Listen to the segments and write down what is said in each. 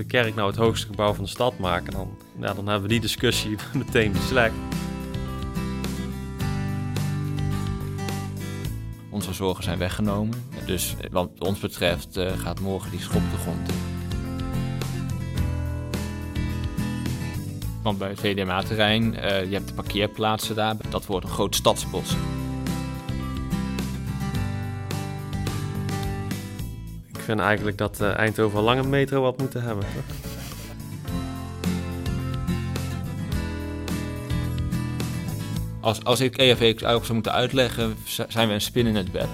de kerk nou het hoogste gebouw van de stad maken? Dan, ja, dan hebben we die discussie meteen beslecht. Onze zorgen zijn weggenomen. Dus wat ons betreft uh, gaat morgen die schop de grond in. Want bij het VDMA-terrein, uh, je hebt de parkeerplaatsen daar, dat wordt een groot stadsbos. Vind eigenlijk dat uh, Eindhoven al lang een metro had moeten hebben. Als, als ik EFX ook zou moeten uitleggen, zijn we een spin in het bed.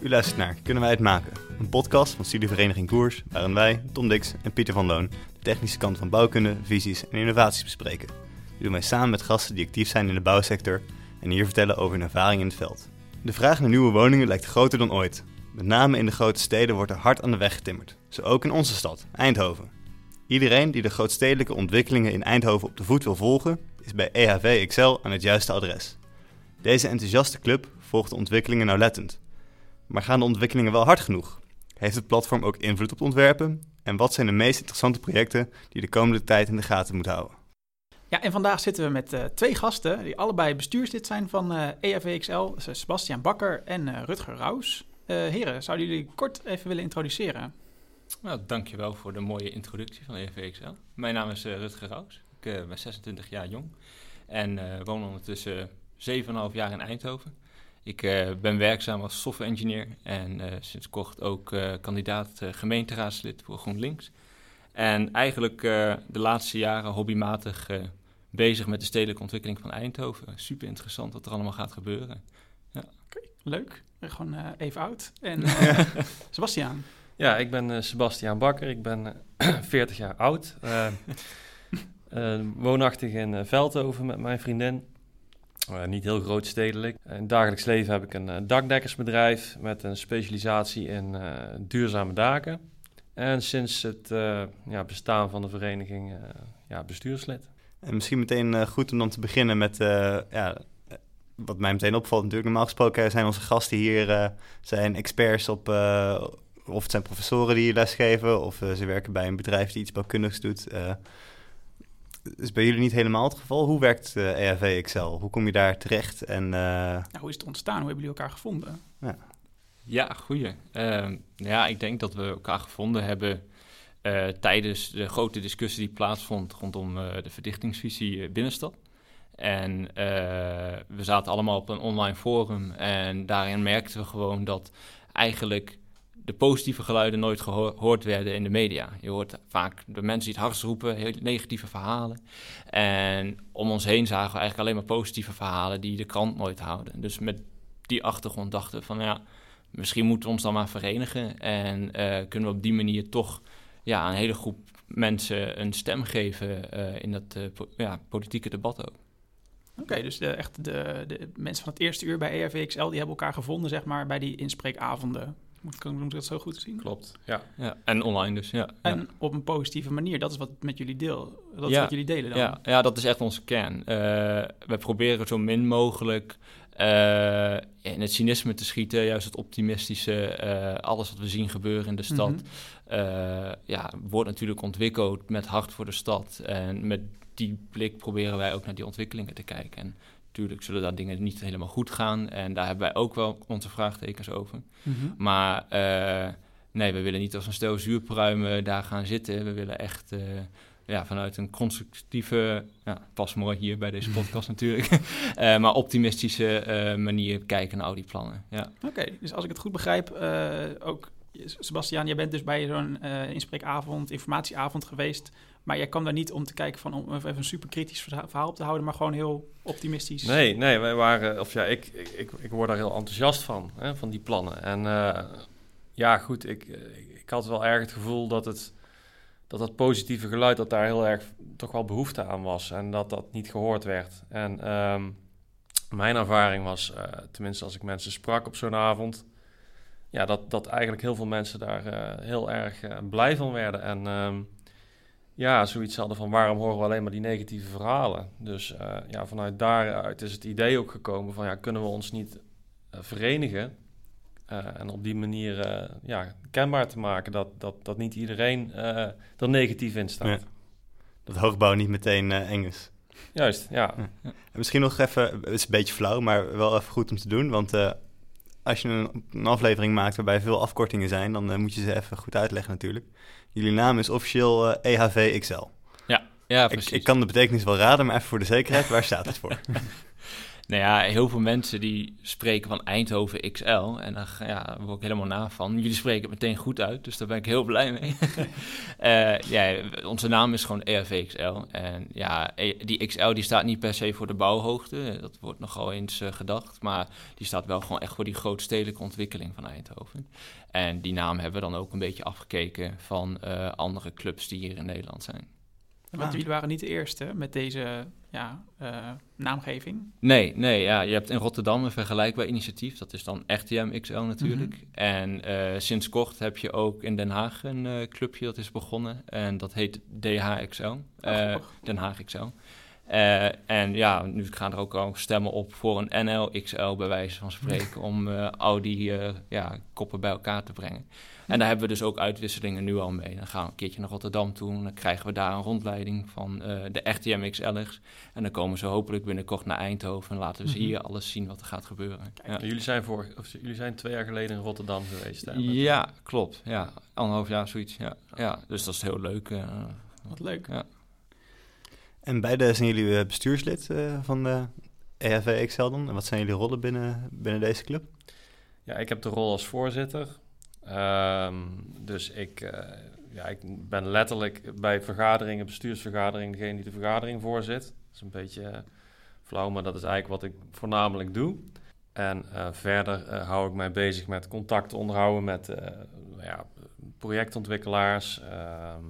U luistert naar Kunnen wij het maken? Een podcast van Studievereniging Koers, waarin wij, Tom Dix en Pieter van Loon, de technische kant van bouwkunde, visies en innovaties bespreken. Dit doen wij samen met gasten die actief zijn in de bouwsector en hier vertellen over hun ervaring in het veld. De vraag naar nieuwe woningen lijkt groter dan ooit. Met name in de grote steden wordt er hard aan de weg getimmerd. Zo ook in onze stad, Eindhoven. Iedereen die de grootstedelijke ontwikkelingen in Eindhoven op de voet wil volgen, is bij EHV XL aan het juiste adres. Deze enthousiaste club volgt de ontwikkelingen nauwlettend. Maar gaan de ontwikkelingen wel hard genoeg? Heeft het platform ook invloed op ontwerpen? En wat zijn de meest interessante projecten die de komende tijd in de gaten moeten houden? Ja, en vandaag zitten we met uh, twee gasten die allebei bestuurslid zijn van uh, Sebastian Bakker en uh, Rutger Raus. heren, zouden jullie kort even willen introduceren? Nou, dankjewel voor de mooie introductie van EFWXL. Mijn naam is Rutger Raus, ik ben 26 jaar jong en woon ondertussen 7,5 jaar in Eindhoven. Ik ben werkzaam als software engineer en sinds kort ook kandidaat gemeenteraadslid voor GroenLinks. En eigenlijk de laatste jaren hobbymatig bezig met de stedelijke ontwikkeling van Eindhoven. Super interessant wat er allemaal gaat gebeuren. Ja. Okay, leuk. Gewoon even oud. En Sebastiaan. Ja, ik ben Sebastiaan Bakker. Ik ben 40 jaar oud. woonachtig in Veldhoven met mijn vriendin. Uh, niet heel groot stedelijk. In het dagelijks leven heb ik een uh, dakdekkersbedrijf met een specialisatie in uh, duurzame daken. En sinds het ja, bestaan van de vereniging ja, bestuurslid. En misschien meteen goed om dan te beginnen met ja, wat mij meteen opvalt. Natuurlijk, normaal gesproken zijn onze gasten hier zijn experts op, of het zijn professoren die lesgeven, of ze werken bij een bedrijf die iets bouwkundigs doet is bij jullie niet helemaal het geval. Hoe werkt uh, eh, ERV Excel? Hoe kom je daar terecht? En, uh... nou, hoe is het ontstaan? Hoe hebben jullie elkaar gevonden? Ja, ja goeie. Uh, ja, ik denk dat we elkaar gevonden hebben uh, tijdens de grote discussie die plaatsvond rondom de verdichtingsvisie binnenstad. En we zaten allemaal op een online forum en daarin merkten we gewoon dat eigenlijk de positieve geluiden nooit gehoord werden in de media. Je hoort vaak de mensen die het hardst roepen, heel negatieve verhalen. En om ons heen zagen we eigenlijk alleen maar positieve verhalen die de krant nooit houden. Dus met die achtergrond dachten we van ja, misschien moeten we ons dan maar verenigen. En kunnen we op die manier toch ja, een hele groep mensen een stem geven uh, in dat uh, ja, politieke debat ook. Oké, dus de, echt de, de mensen van het eerste uur bij ERVXL, die hebben elkaar gevonden, zeg maar, bij die inspreekavonden. Moet, kan, moet ik dat zo goed zien? Klopt, ja. ja. En online dus, ja. En op een positieve manier. Dat is wat met jullie deel. Dat is wat jullie delen dan. Ja, ja, dat is echt onze kern. Uh, we proberen zo min mogelijk uh, in het cynisme te schieten. Juist het optimistische. Uh, alles wat we zien gebeuren in de stad. Mm ja, wordt natuurlijk ontwikkeld met hart voor de stad. En met die blik proberen wij ook naar die ontwikkelingen te kijken. En Natuurlijk zullen daar dingen niet helemaal goed gaan. En daar hebben wij ook wel onze vraagtekens over. Mhm. Maar nee, we willen niet als een stel zuurpruimen daar gaan zitten. We willen echt ja, vanuit een constructieve, ja, pas mooi hier bij deze podcast natuurlijk, uh, maar optimistische manier kijken naar al die plannen. Ja. Oké, dus als ik het goed begrijp, ook Sebastiaan, jij bent dus bij zo'n inspreekavond, informatieavond geweest maar jij kwam daar niet om te kijken van om even een super kritisch verhaal op te houden, maar gewoon heel optimistisch. Nee, nee, wij waren, of ja, ik, ik, ik word daar heel enthousiast van, hè, van die plannen. En uh, ja, goed, ik, ik had wel erg het gevoel dat het dat dat positieve geluid, dat daar heel erg toch wel behoefte aan was en dat dat niet gehoord werd. En um, mijn ervaring was, uh, tenminste als ik mensen sprak op zo'n avond, ja, dat, dat eigenlijk heel veel mensen daar uh, heel erg blij van werden. En um, ja, zoiets hadden van waarom horen we alleen maar die negatieve verhalen. Dus ja, vanuit daaruit is het idee ook gekomen van ja, kunnen we ons niet verenigen Eh, en op die manier eh, ja, kenbaar te maken dat, dat, dat niet iedereen eh, er negatief in staat. Ja. Dat hoogbouw niet meteen eng is. Juist, ja. En misschien nog even, het is een beetje flauw, maar wel even goed om te doen. Want eh, als je een, een aflevering maakt waarbij veel afkortingen zijn, dan moet je ze even goed uitleggen natuurlijk. Jullie naam is officieel eh, EHV XL. Ja, Ik, precies. ik kan de betekenis wel raden, maar even voor de zekerheid, waar staat het voor? Nou ja, heel veel mensen die spreken van Eindhoven XL. En daar ja, word ik helemaal na van. Jullie spreken het meteen goed uit, dus daar ben ik heel blij mee. Eh, ja, onze naam is gewoon ERV XL. En ja, E- die XL die staat niet per se voor de bouwhoogte. Dat wordt nogal eens eh, gedacht. Maar die staat wel gewoon echt voor die grootstedelijke ontwikkeling van Eindhoven. En die naam hebben we dan ook een beetje afgekeken van eh, andere clubs die hier in Nederland zijn. Want Ah. jullie waren niet de eerste met deze ja, eh, naamgeving. Nee, nee, ja, je hebt in Rotterdam een vergelijkbaar initiatief. Dat is dan RTM XL natuurlijk. Mhm. En eh, sinds kort heb je ook in Den Haag een eh, clubje dat is begonnen. En dat heet DHXL. Oh. Den Haag XL. Eh, en ja, nu gaan er ook al stemmen op voor een NL XL bij wijze van spreken. om eh, al die eh, ja, koppen bij elkaar te brengen. En daar hebben we dus ook uitwisselingen nu al mee. Dan gaan we een keertje naar Rotterdam toe. En dan krijgen we daar een rondleiding van de RTM XL'ers. En dan komen ze hopelijk binnenkort naar Eindhoven. En laten we ze Mhm. hier alles zien wat er gaat gebeuren. Ja. Jullie, zijn voor, of, jullie zijn twee jaar geleden in Rotterdam geweest. Hè? Ja, klopt. Ja, anderhalf jaar zoiets. Ja, ja dus dat is heel leuk. Wat leuk. ja. En beide zijn jullie eh, bestuurslid eh, van de EHV XL dan? En wat zijn jullie rollen binnen, binnen deze club? Ja, ik heb de rol als voorzitter. Ehm, dus ik, eh, ja, ik ben letterlijk bij vergaderingen, bestuursvergaderingen, degene die de vergadering voorzit. Dat is een beetje flauw, maar dat is eigenlijk wat ik voornamelijk doe. En verder hou ik mij bezig met contact onderhouden met eh, ja, projectontwikkelaars. Ehm,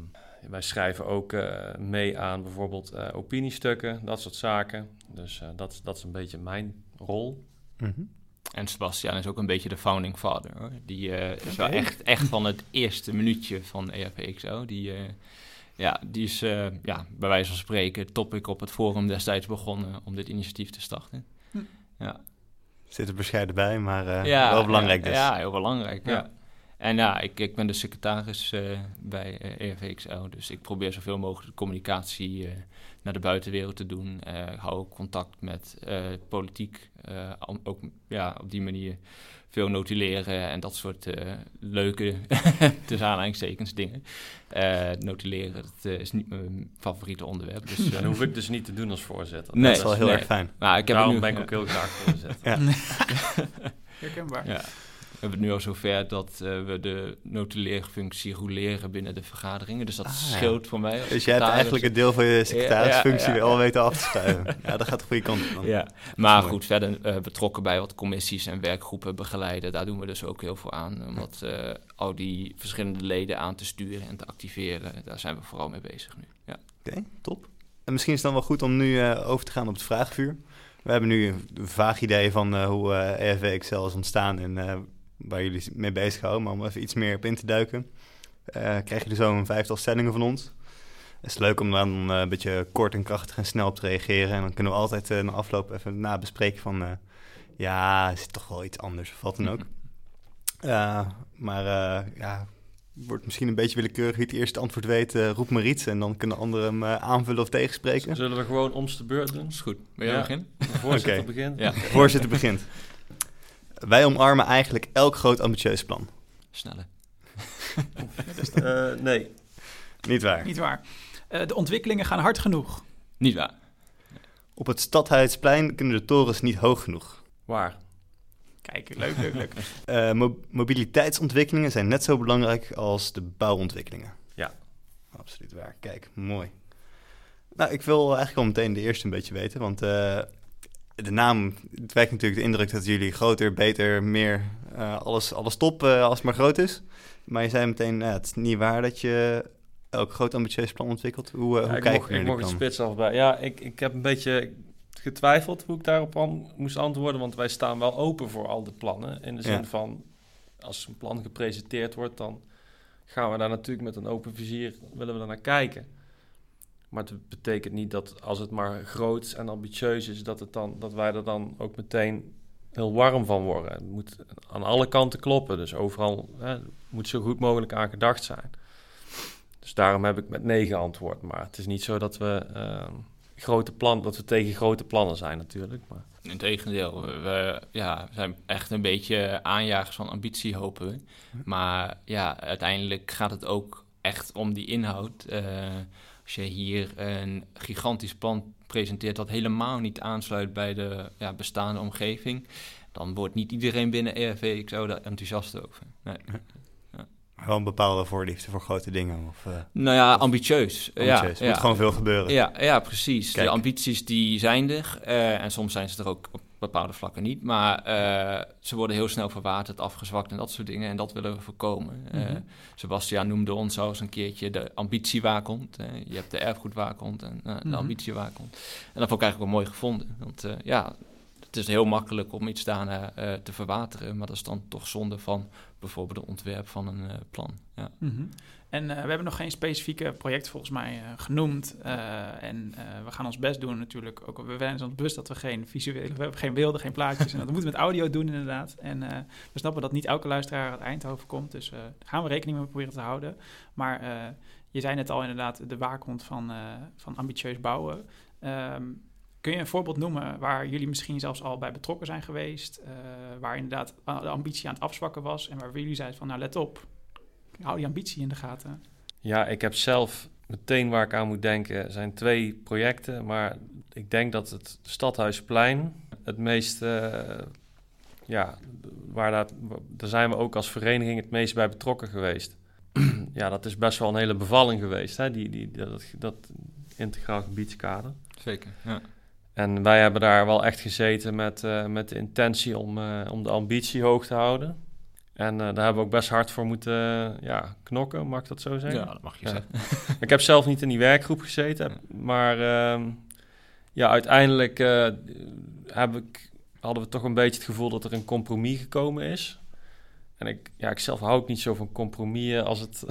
wij schrijven ook eh, mee aan bijvoorbeeld eh, opiniestukken, dat soort zaken. Dus eh, dat, is- dat is een beetje mijn rol. Mhm. En Sebastian is ook een beetje de founding father. Hoor. Die eh, is wel echt, echt van het eerste minuutje van E ERPXO. Die, eh, ja, die is eh, ja, bij wijze van spreken topic op het forum destijds begonnen om dit initiatief te starten. Hm. Ja. Zit er bescheiden bij, maar eh, ja, wel belangrijk ja, dus. Ja, heel belangrijk. Ja. Ja. En ja, ik, ik ben de secretaris eh, bij ERVXL, dus ik probeer zoveel mogelijk de communicatie eh, naar de buitenwereld te doen. Eh, ik hou ook contact met eh, politiek, eh, om- ook ja, op die manier veel notuleren en dat soort eh, leuke, tussen aanhalingstekens, dingen. Eh, notuleren, dat is niet mijn favoriete onderwerp. Dus, eh, En dat hoef ik dus niet te doen als voorzitter. Nee, dat is wel heel nee. erg fijn. nou, ik heb Daarom nu, ben ik ook heel graag voorzitter. Ja. Herkenbaar. Ja. We hebben het nu al zover dat eh, we de notuleerfunctie roleren binnen de vergaderingen. Dus dat Ah, ja. scheelt voor mij. Dus jij hebt eigenlijk het deel van je secretarisfunctie Ja, ja, al weten af te schuiven. ja, dat gaat de goede kant op. Ja, maar mooi. goed, verder eh, betrokken bij wat commissies en werkgroepen begeleiden. Daar doen we dus ook heel veel aan. Om wat, eh, al die verschillende leden aan te sturen en te activeren. Daar zijn we vooral mee bezig nu. Ja. Oké, top. En misschien is het dan wel goed om nu over te gaan op het vraagvuur. We hebben nu een vaag idee van hoe eh EFW Excel is ontstaan en waar jullie mee bezighouden. Maar om even iets meer op in te duiken, eh, krijgen jullie zo een vijftal stellingen van ons. Het is leuk om dan eh, een beetje kort en krachtig en snel op te reageren. En dan kunnen we altijd eh, na afloop even nabespreken van... eh, ja, is het toch wel iets anders of wat dan ook. Eh, maar eh, ja, wordt misschien een beetje willekeurig wie het eerste antwoord weet, roep maar iets. En dan kunnen anderen hem aanvullen of tegenspreken. Zullen we gewoon om de beurt doen? Is goed. Wil jij Ja. beginnen? Voorzitter begint. Ja, Voorzitter begint. Wij omarmen eigenlijk elk groot ambitieus plan. sneller. Eh, nee. Niet waar. Niet waar. Eh, de ontwikkelingen gaan hard genoeg. Niet waar. Op het Stadhuisplein kunnen de torens niet hoog genoeg. Waar? Kijk, leuk, leuk, leuk. Eh, mo- mobiliteitsontwikkelingen zijn net zo belangrijk als de bouwontwikkelingen. Ja. Absoluut waar. Kijk, mooi. Nou, ik wil eigenlijk al meteen de eerste een beetje weten, want eh, de naam, het wekt natuurlijk de indruk dat jullie groter, beter, meer, eh, alles, alles top eh, als het maar groot is. Maar je zei meteen, nou, het is niet waar dat je elk groot ambitieus plan ontwikkelt. Hoe, eh, Ja, hoe ik kijk mocht, je ik mocht het spits afbij. Ja, ik, ik heb een beetje getwijfeld hoe ik daarop an- moest antwoorden. Want wij staan wel open voor al de plannen. In de zin Ja. van, als een plan gepresenteerd wordt, dan gaan we daar natuurlijk met een open vizier, willen we daar naar kijken. Maar het betekent niet dat als het maar groot en ambitieus is, dat, het dan, dat wij er dan ook meteen heel warm van worden. Het moet aan alle kanten kloppen. Dus overal hè, moet zo goed mogelijk aan gedacht zijn. Dus daarom heb ik met nee geantwoord. Maar het is niet zo dat we, ehm, grote plan, dat we tegen grote plannen zijn natuurlijk. Maar... Integendeel, we ja, we zijn echt een beetje aanjagers van ambitie, hopen we. Maar ja, uiteindelijk gaat het ook echt om die inhoud. Eh, als je hier een gigantisch plan presenteert dat helemaal niet aansluit bij de ja, bestaande omgeving, dan wordt niet iedereen binnen ERV ik zou daar enthousiast over. Nee. Wel een bepaalde voorliefde voor grote dingen? Of, uh, nou ja, ambitieus. ambitieus. Ja, er ja. moet gewoon veel gebeuren. Ja, ja precies. Kijk. De ambities die zijn er. eh, en soms zijn ze er ook op bepaalde vlakken niet. Maar eh, ze worden heel snel verwaterd, afgezwakt en dat soort dingen. En dat willen we voorkomen. Eh, Mhm. Sebastian noemde ons al eens een keertje de ambitiewaakhond. Eh, je hebt de erfgoedwaakhond en eh, de Mhm. ambitiewaakhond. En dat vond ik eigenlijk wel mooi gevonden. Want ja, het is heel makkelijk om iets daarna eh, te verwateren. Maar dat is dan toch zonde van bijvoorbeeld het ontwerp van een eh, plan. Ja. Mhm. En eh, we hebben nog geen specifieke project volgens mij genoemd. En we gaan ons best doen natuurlijk. Ook, we zijn ons bewust dat we geen visuele, we hebben geen beelden, geen plaatjes. en dat moeten we met audio doen inderdaad. En we snappen dat niet elke luisteraar uit Eindhoven komt. Dus daar gaan we rekening mee proberen te houden. Maar je zei net al inderdaad de waakhond van, van ambitieus bouwen. Ehm, kun je een voorbeeld noemen waar jullie misschien zelfs al bij betrokken zijn geweest? eh, waar inderdaad de ambitie aan het afzwakken was. En waar jullie zeiden van nou let op, hou die ambitie in de gaten. Ja, ik heb zelf meteen waar ik aan moet denken zijn twee projecten. Maar ik denk dat het Stadhuisplein het meest, eh, ja, waar dat, daar zijn we ook als vereniging het meest bij betrokken geweest. ja, dat is best wel een hele bevalling geweest, hè, die, die, dat, dat integraal gebiedskader. Zeker, ja. En wij hebben daar wel echt gezeten met, eh, met de intentie om, eh, om de ambitie hoog te houden. En eh, daar hebben we ook best hard voor moeten ja, knokken, mag ik dat zo zeggen? Ja, dat mag je Ja. zeggen. Ik heb zelf niet in die werkgroep gezeten, maar ehm, ja, uiteindelijk heb ik, hadden we toch een beetje het gevoel dat er een compromis gekomen is. En ik, ja, ik zelf hou ook niet zo van compromissen als het...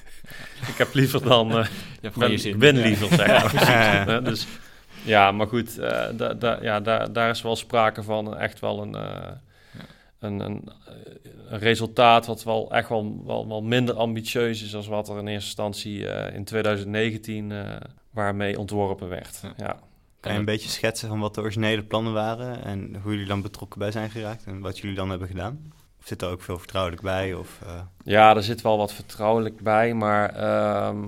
ik heb liever dan... je ben, zin. ben Ja. liever, zeg maar. dus, ja, maar goed, eh, da, da, ja, daar, daar is wel sprake van echt wel een, eh, een, een, een resultaat wat wel echt wel, wel, wel minder ambitieus is dan wat er in eerste instantie eh, in 2019 eh, waarmee ontworpen werd. Ja. Ja. Kan je een beetje schetsen van wat de originele plannen waren en hoe jullie dan betrokken bij zijn geraakt en wat jullie dan hebben gedaan? Of zit er ook veel vertrouwelijk bij? Of, eh, ja, er zit wel wat vertrouwelijk bij, maar ehm,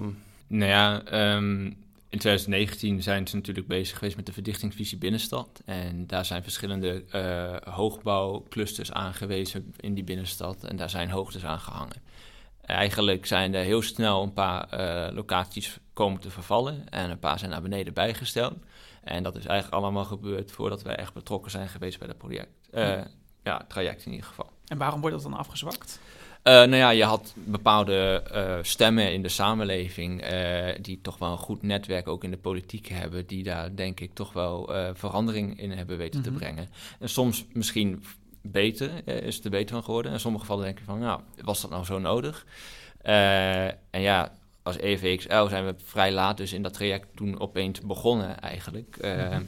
Nou ja, ehm, in 2019 zijn ze natuurlijk bezig geweest met de verdichtingsvisie binnenstad. En daar zijn verschillende eh, hoogbouwclusters aangewezen in die binnenstad. En daar zijn hoogtes aan gehangen. Eigenlijk zijn er heel snel een paar eh, locaties komen te vervallen. En een paar zijn naar beneden bijgesteld. En dat is eigenlijk allemaal gebeurd voordat wij echt betrokken zijn geweest bij het project. Eh, ja, traject in ieder geval. En waarom wordt dat dan afgezwakt? Eh, nou ja, je had bepaalde eh, stemmen in de samenleving eh, die toch wel een goed netwerk ook in de politiek hebben, die daar denk ik toch wel verandering in hebben weten Mhm. te brengen. En soms misschien beter, is het er beter van geworden. In sommige gevallen denk je van, nou, was dat nou zo nodig? En ja, als EVXL zijn we vrij laat dus in dat traject toen opeens begonnen eigenlijk. Mhm.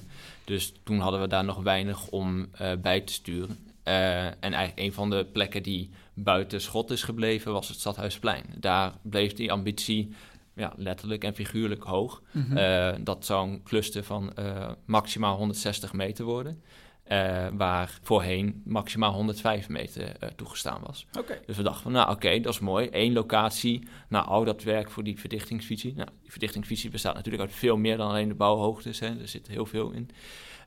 Dus toen hadden we daar nog weinig om bij te sturen. Eh, en eigenlijk een van de plekken die buiten schot is gebleven was het Stadhuisplein. Daar bleef die ambitie ja, letterlijk en figuurlijk hoog. Mhm. Eh, dat zou een cluster van eh, maximaal 160 meter worden. waar voorheen maximaal 105 meter toegestaan was. Dus we dachten van, nou oké, dat is mooi. Eén locatie, nou al dat werk voor die verdichtingsvisie. Nou, die verdichtingsvisie bestaat natuurlijk uit veel meer dan alleen de bouwhoogtes. Hè. Er zit heel veel in.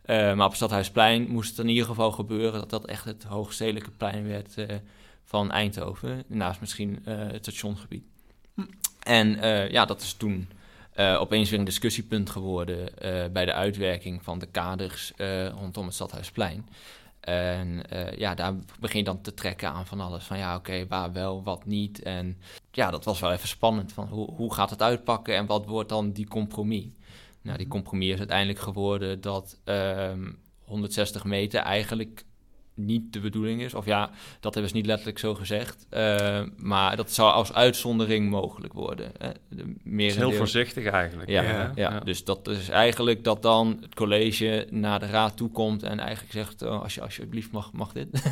Eh, maar op het Stadhuisplein moest het in ieder geval gebeuren... dat dat echt het hoogstedelijke plein werd eh, van Eindhoven. Naast misschien eh, het stationgebied. Hm. En ja, dat is toen opeens weer een discussiepunt geworden... bij de uitwerking van de kaders rondom het Stadhuisplein... En ja, daar begin je dan te trekken aan van alles. Van ja, oké, waar wel, wat niet. En ja, dat was wel even spannend. Van hoe, hoe gaat het uitpakken en wat wordt dan die compromis? Nou, die compromis is uiteindelijk geworden dat ehm, 160 meter eigenlijk niet de bedoeling is. Of ja, dat hebben ze niet letterlijk zo gezegd. Uh, maar dat zou als uitzondering mogelijk worden. Hè. De meer heel voorzichtig eigenlijk. Ja, ja, ja, dus dat is eigenlijk dat dan het college naar de raad toe komt en eigenlijk zegt, oh, als je alsjeblieft mag, mag dit.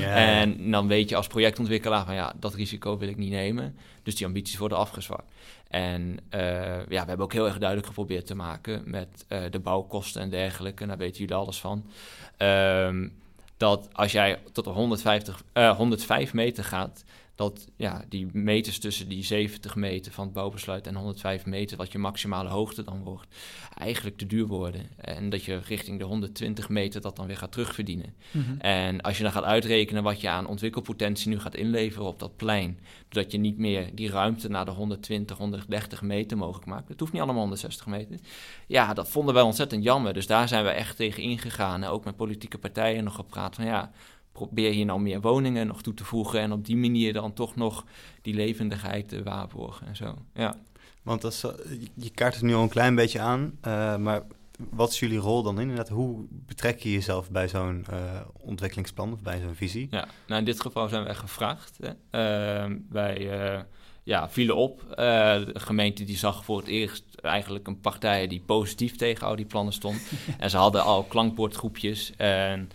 ja. En dan weet je als projectontwikkelaar van ja, dat risico wil ik niet nemen. Dus die ambities worden afgezwakt. En uh, ja, we hebben ook heel erg duidelijk geprobeerd te maken met uh, de bouwkosten en dergelijke. Daar weten jullie alles van. Um, dat als jij tot 150, uh, 105 meter gaat, dat ja, die meters tussen die 70 meter van het bouwbesluit en 105 meter, wat je maximale hoogte dan wordt, eigenlijk te duur worden. En dat je richting de 120 meter dat dan weer gaat terugverdienen. Mm En als je dan gaat uitrekenen wat je aan ontwikkelpotentie nu gaat inleveren op dat plein, doordat je niet meer die ruimte naar de 120, 130 meter mogelijk maakt. Het hoeft niet allemaal 160 meter. Ja, dat vonden wij ontzettend jammer. Dus daar zijn we echt tegen ingegaan. En ook met politieke partijen nog gepraat van ja, probeer je nou meer woningen nog toe te voegen en op die manier dan toch nog die levendigheid te waarborgen en zo. Ja. Want dat je kaart het nu al een klein beetje aan, uh, maar wat is jullie rol dan inderdaad? Hoe betrek je jezelf bij zo'n uh, ontwikkelingsplan of bij zo'n visie? Ja, nou in dit geval zijn wij gevraagd. Hè. Uh, wij ja, vielen op. de gemeente die zag voor het eerst eigenlijk een partij die positief tegen al die plannen stond. en ze hadden al klankbordgroepjes en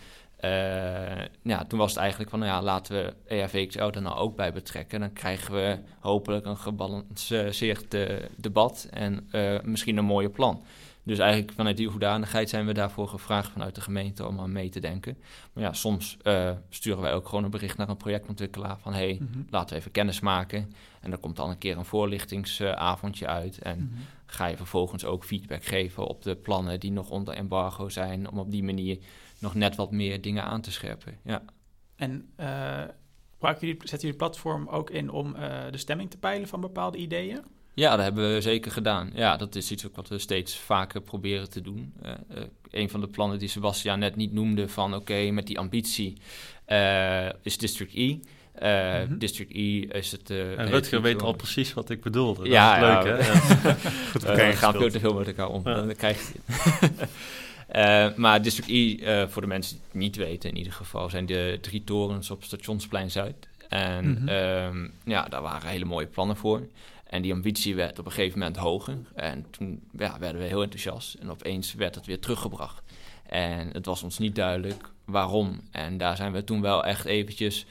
ja, toen was het eigenlijk van, nou ja, laten we EHVXL er nou ook bij betrekken. Dan krijgen we hopelijk een gebalanceerd uh, debat en uh, misschien een mooie plan. Dus eigenlijk vanuit die hoedanigheid zijn we daarvoor gevraagd vanuit de gemeente om aan mee te denken. Maar ja, soms sturen wij ook gewoon een bericht naar een projectontwikkelaar van... hé, hey, mm -hmm. laten we even kennis maken. En dan komt dan een keer een voorlichtingsavondje uit. En mm -hmm. ga je vervolgens ook feedback geven op de plannen die nog onder embargo zijn... om op die manier nog net wat meer dingen aan te scherpen. Ja. En uh, jullie, zetten jullie platform ook in om uh, de stemming te peilen van bepaalde ideeën? Ja, dat hebben we zeker gedaan. Ja, dat is iets ook wat we steeds vaker proberen te doen. Uh, een van de plannen die Sebastian net niet noemde van oké, met die ambitie is District E. Uh, mm -hmm. District E is het... Uh, en Rutger weet al precies wat ik bedoelde. Ja, dat is leuk, ja. hè? Goed, we gaan veel te veel met elkaar om. Ja. Dan krijg je uh, maar District E, uh, voor de mensen die het niet weten in ieder geval, zijn de drie torens op Stationsplein Zuid. En mm -hmm. um, ja, daar waren hele mooie plannen voor. En die ambitie werd op een gegeven moment hoger. En toen ja, werden we heel enthousiast. En opeens werd het weer teruggebracht. En het was ons niet duidelijk waarom. En daar zijn we toen wel echt eventjes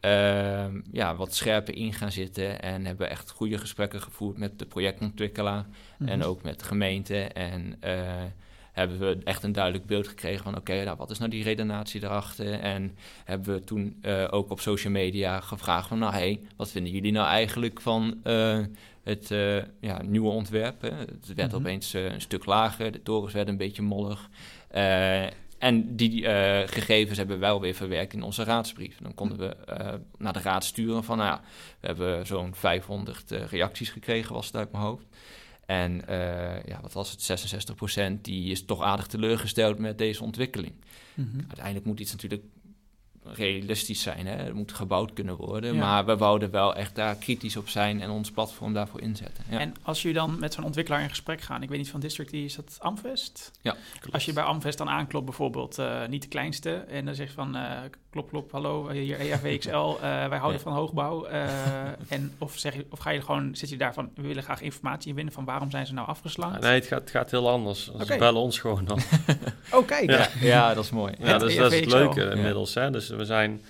uh, ja, wat scherper in gaan zitten. En hebben echt goede gesprekken gevoerd met de projectontwikkelaar. Mm -hmm. En ook met de gemeente. En uh, hebben we echt een duidelijk beeld gekregen van oké, okay, nou, wat is nou die redenatie erachter? En hebben we toen uh, ook op social media gevraagd van nou hey, wat vinden jullie nou eigenlijk van uh, het uh, ja, nieuwe ontwerp? Hè? Het werd mm -hmm. opeens een stuk lager, de torens werden een beetje mollig. en die gegevens hebben we wel weer verwerkt in onze raadsbrief. Dan konden we naar de raad sturen van nou ja, we hebben zo'n 500 reacties gekregen, was het uit mijn hoofd. En uh, ja, wat was het, 66% die is toch aardig teleurgesteld met deze ontwikkeling. Mm -hmm. Uiteindelijk moet iets natuurlijk realistisch zijn. Hè? Het moet gebouwd kunnen worden. Ja. Maar we wouden wel echt daar kritisch op zijn en ons platform daarvoor inzetten. Ja. En als jullie dan met zo'n ontwikkelaar in gesprek gaan, ik weet niet van District, is dat Amvest? Ja. Klopt. Als je bij Amvest dan aanklopt, bijvoorbeeld uh, niet de kleinste, en dan zegt van uh, klop, klop, hallo, hier EAVXL, uh, wij houden ja. van hoogbouw. en of, zeg je, of ga je gewoon, zit je daarvan, we willen graag informatie winnen van waarom zijn ze nou afgeslagen? nee, het gaat, het gaat heel anders. Okay. Ze bellen ons gewoon dan. oh, kijk. Ja. ja, dat is mooi. Ja, dus, dat is het leuke inmiddels. Hè? Dus we zijn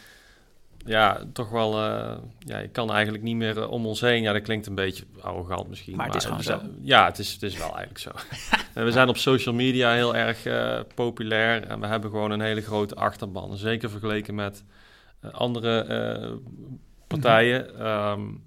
ja, toch wel. Uh, ja, ik kan eigenlijk niet meer uh, om ons heen. Ja, dat klinkt een beetje arrogant misschien. Maar, maar het is gewoon zo. Ja, het is, het is wel eigenlijk zo. we zijn op social media heel erg uh, populair. En we hebben gewoon een hele grote achterban. Zeker vergeleken met andere partijen. Mm -hmm. um,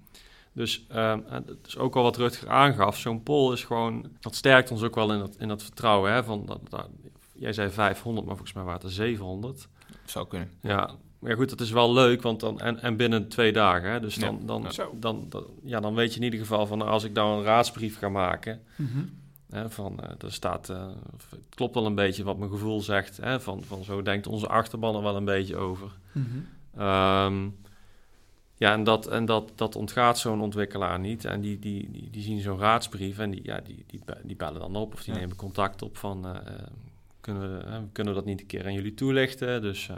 dus um, het is ook al wat Rutger aangaf. Zo'n poll is gewoon. Dat sterkt ons ook wel in dat, in dat vertrouwen. Hè, van dat, dat, jij zei 500, maar volgens mij waren het er 700. Zou kunnen. Ja, maar goed, dat is wel leuk, want dan, en, en binnen twee dagen. Hè, dus dan, ja, dan, ja. Dan, dan, ja, dan weet je in ieder geval van als ik dan een raadsbrief ga maken. Mm -hmm. hè, van, uh, er staat, uh, het klopt wel een beetje wat mijn gevoel zegt. Hè, van, van zo denkt onze achterban er wel een beetje over. Mm -hmm. um, ja, en dat, en dat, dat ontgaat zo'n ontwikkelaar niet. En die, die, die, die zien zo'n raadsbrief en die, ja, die, die, die bellen dan op of die ja. nemen contact op van... Uh, kunnen, we, kunnen we dat niet een keer aan jullie toelichten? Dus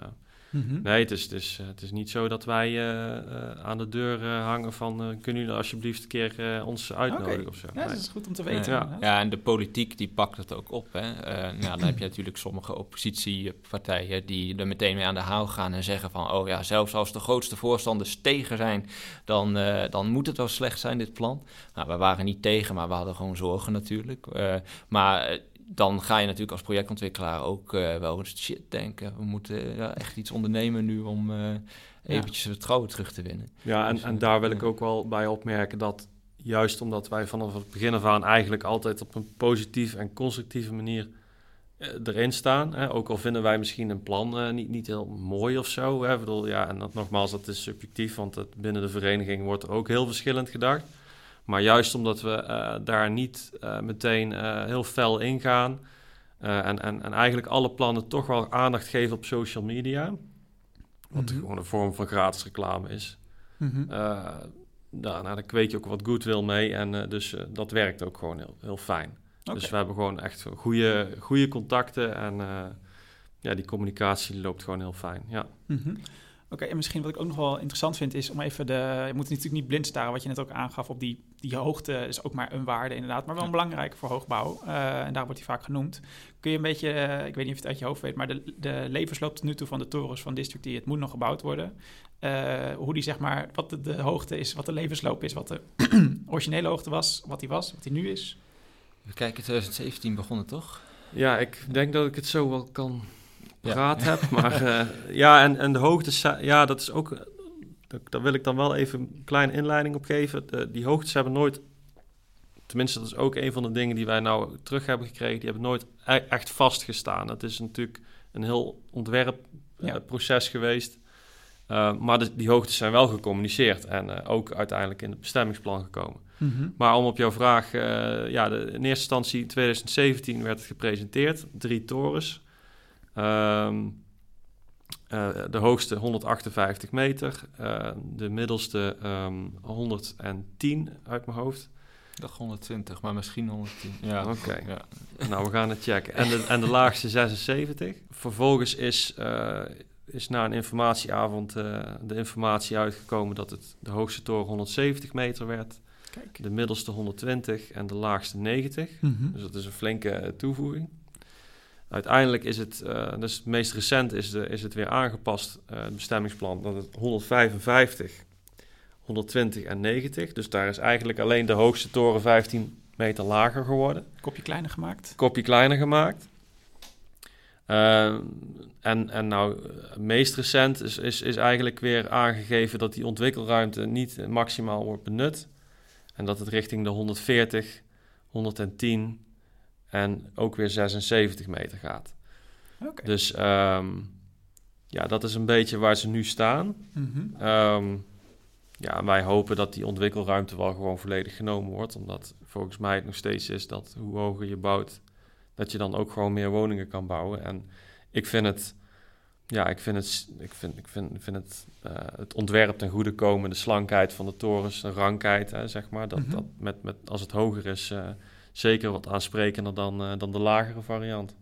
Mhm. Nee, het is, het, is, eh, het is niet zo dat wij eh, eh, aan de deur eh, hangen van... eh, kunnen jullie alsjeblieft een keer eh, ons uitnodigen Oké. of zo? Ja, Nee. dat is goed om te weten. Ja. en de politiek die pakt het ook op. Hè. Eh, nou, dan heb je natuurlijk sommige oppositiepartijen die er meteen mee aan de haal gaan en zeggen van... oh ja, zelfs als de grootste voorstanders tegen zijn, dan, eh, dan moet het wel slecht zijn, dit plan. Nou, we waren niet tegen, maar we hadden gewoon zorgen natuurlijk. Eh, maar dan ga je natuurlijk als projectontwikkelaar ook eh, wel eens shit denken. We moeten ja, echt iets ondernemen nu om eh eventjes het vertrouwen terug te winnen. Ja, en, Dus, en eh, daar wil ik ook wel bij opmerken dat juist omdat wij vanaf het begin af aan eigenlijk altijd op een positieve en constructieve manier eh, erin staan. Hè. Ook al vinden wij misschien een plan eh, niet, niet heel mooi of zo. Hè. Ik bedoel, ja, en dat, nogmaals, dat is subjectief, want het, binnen de vereniging wordt er ook heel verschillend gedacht. Maar juist omdat we eh, daar niet eh, meteen eh, heel fel ingaan eh, en, en, en eigenlijk alle plannen toch wel aandacht geven op social media, wat Mhm. gewoon een vorm van gratis reclame is. Mhm. Eh, nou, nou, daar kweek je ook wat goodwill mee. En dus dat werkt ook gewoon heel, heel fijn. Dus we hebben gewoon echt goede, goede contacten. En ja, die communicatie loopt gewoon heel fijn. Ja. Mhm. Oké, en misschien wat ik ook nog wel interessant vind is om even de... Je moet natuurlijk niet blind staren, wat je net ook aangaf op die, die hoogte is ook maar een waarde inderdaad, maar wel een belangrijke voor hoogbouw. Eh, en daar wordt hij vaak genoemd. Kun je een beetje, eh, ik weet niet of je het uit je hoofd weet, maar de, de levensloop tot nu toe van de torens van District die het moet nog gebouwd worden. Eh, hoe die zeg maar, wat de, de hoogte is, wat de levensloop is, wat de originele hoogte was, wat die was, wat die nu is. We kijken, 2017 begonnen toch? ja, ik denk dat ik het zo wel kan Ja. praat heb. Maar eh, ja, en, en de hoogtes, ja, dat is ook... eh, dat- Daar wil ik dan wel even een kleine inleiding op geven. De- die hoogtes hebben nooit... Tenminste, dat is ook een van de dingen die wij nou terug hebben gekregen. Die hebben nooit e- echt vastgestaan. Het is natuurlijk een heel ontwerpproces Ja. geweest. Uh, maar de- die hoogtes zijn wel gecommuniceerd en eh, ook uiteindelijk in het bestemmingsplan gekomen. Maar om op jouw vraag, eh, ja, de, in eerste instantie in 2017 werd het gepresenteerd, drie torens. Ehm, eh, de hoogste 158 meter, eh, de middelste ehm 110 uit mijn hoofd. Dacht 120, maar misschien 110. Ja, Oké. ja. Nou, we gaan het checken. En de, en de laagste 76. Vervolgens is, eh, is na een informatieavond eh, de informatie uitgekomen dat het de hoogste toren 170 meter werd, Kijk. de middelste 120 en de laagste 90. Mhm. Dus dat is een flinke toevoeging. Uiteindelijk is het, dus het meest recent is, de, is het weer aangepast, eh, het bestemmingsplan, dat het 155, 120 en 90. Dus daar is eigenlijk alleen de hoogste toren 15 meter lager geworden Kopje kleiner gemaakt. kopje kleiner gemaakt. Ehm, en, en nou, meest recent is, is, is eigenlijk weer aangegeven dat die ontwikkelruimte niet maximaal wordt benut. En dat het richting de 140, 110 en ook weer 76 meter gaat. Dus ehm, ja, dat is een beetje waar ze nu staan. Mhm. Ehm, ja, wij hopen dat die ontwikkelruimte wel gewoon volledig genomen wordt. Omdat volgens mij het nog steeds is dat hoe hoger je bouwt, dat je dan ook gewoon meer woningen kan bouwen. En ik vind het, ja, ik vind het, ik vind, ik vind, vind het, eh, het ontwerp ten goede komen, de slankheid van de torens, de rankheid, hè, zeg maar. Dat, Mhm. dat met, met, als het hoger is, eh, zeker wat aansprekender dan, eh, dan de lagere variant.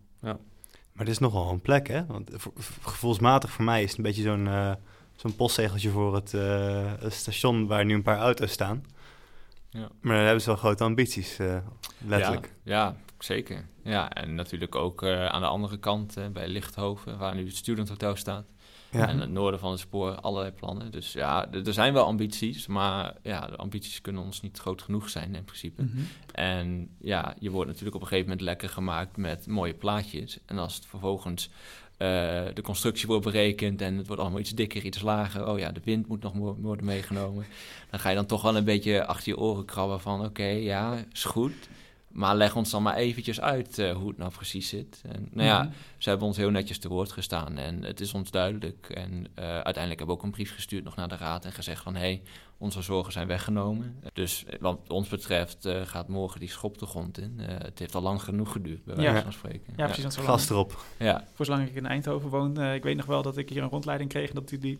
Maar dit is nogal een plek, hè? Want gevoelsmatig voor mij is het een beetje zo'n eh, zo'n postzegeltje voor het eh, het station waar nu een paar auto's staan. Ja. Maar daar hebben ze wel grote ambities, eh, letterlijk. Ja, ja, zeker. Ja, en natuurlijk ook eh, aan de andere kant bij Lichthoven, waar nu het studenthotel staat. Ja. En het noorden van het spoor, allerlei plannen. Dus ja, er zijn wel ambities, maar ja, de ambities kunnen ons niet groot genoeg zijn in principe. Mhm. En ja, je wordt natuurlijk op een gegeven moment lekker gemaakt met mooie plaatjes. En als het vervolgens eh, de constructie wordt berekend en het wordt allemaal iets dikker, iets lager. Oh ja, de wind moet nog worden meegenomen. Dan ga je dan toch wel een beetje achter je oren krabben van oké, ja, is goed. Maar leg ons dan maar eventjes uit eh, hoe het nou precies zit. En, nou ja, Mhm. ze hebben ons heel netjes te woord gestaan en het is ons duidelijk. En eh, uiteindelijk hebben we ook een brief gestuurd nog naar de raad en gezegd van... hé, hey, onze zorgen zijn weggenomen. Dus eh, wat ons betreft eh, gaat morgen die schop de grond in. Eh, het heeft al lang genoeg geduurd, bij wijze Ja. van spreken. Ja, precies. want zo lang- Gas erop. Ja, Voor zolang ik in Eindhoven woon, eh, ik weet nog wel dat ik hier een rondleiding kreeg... dat die, die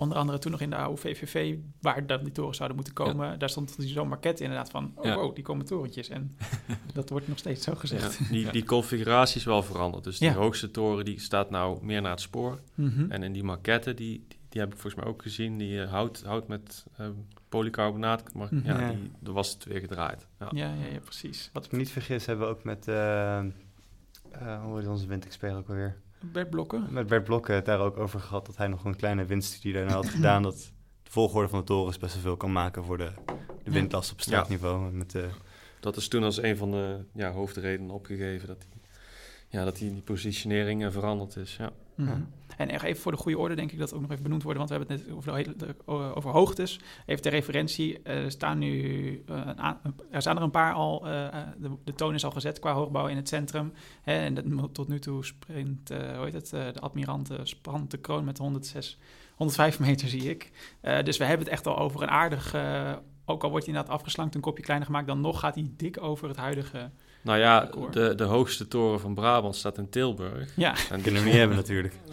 onder andere toen nog in de oude VVV, waar dan die torens zouden moeten komen, daar stond die zo'n maquette inderdaad van, oh, Ja. wow, die komen torentjes. En dat wordt nog steeds zo gezegd. Ja, die, Ja. die configuratie is wel veranderd. Dus die Ja. hoogste toren die staat nou meer naar het spoor. Mhm. En in die maquette, die, die, die heb ik volgens mij ook gezien, die eh, hout, hout met eh, polycarbonaat. Maar ja, Ja. die, daar was het weer gedraaid. Ja. Ja, ja, ja, precies. Als ik me niet vergis, hebben we ook met... eh, eh, hoe heet onze windexpert ook alweer? Bert Blokken. Met Bert Blokken het daar ook over gehad dat hij nog een kleine windstudie daarna had gedaan. Dat de volgorde van de torens best wel veel kan maken voor de, de windlast op straatniveau. Met, eh, Dat is toen als een van de ja, hoofdredenen opgegeven dat die, ja, dat die, die positionering eh, veranderd is. Ja. Mhm. En echt even voor de goede orde denk ik dat ook nog even benoemd worden, want we hebben het net over, de, de- hoogtes. Even ter referentie, eh, er staan nu eh, a- er staan er een paar al, eh, de, de toon is al gezet qua hoogbouw in het centrum. Hè, en dat, tot nu toe sprint, hoe heet het, de admirant eh, spant de kroon met 106, 105 meter zie ik. Dus we hebben het echt al over een aardig, ook al wordt hij inderdaad afgeslankt, een kopje kleiner gemaakt, dan nog gaat hij dik over het huidige. Nou ja, de, de hoogste toren van Brabant staat in Tilburg. Ja, En kunnen we niet hebben natuurlijk.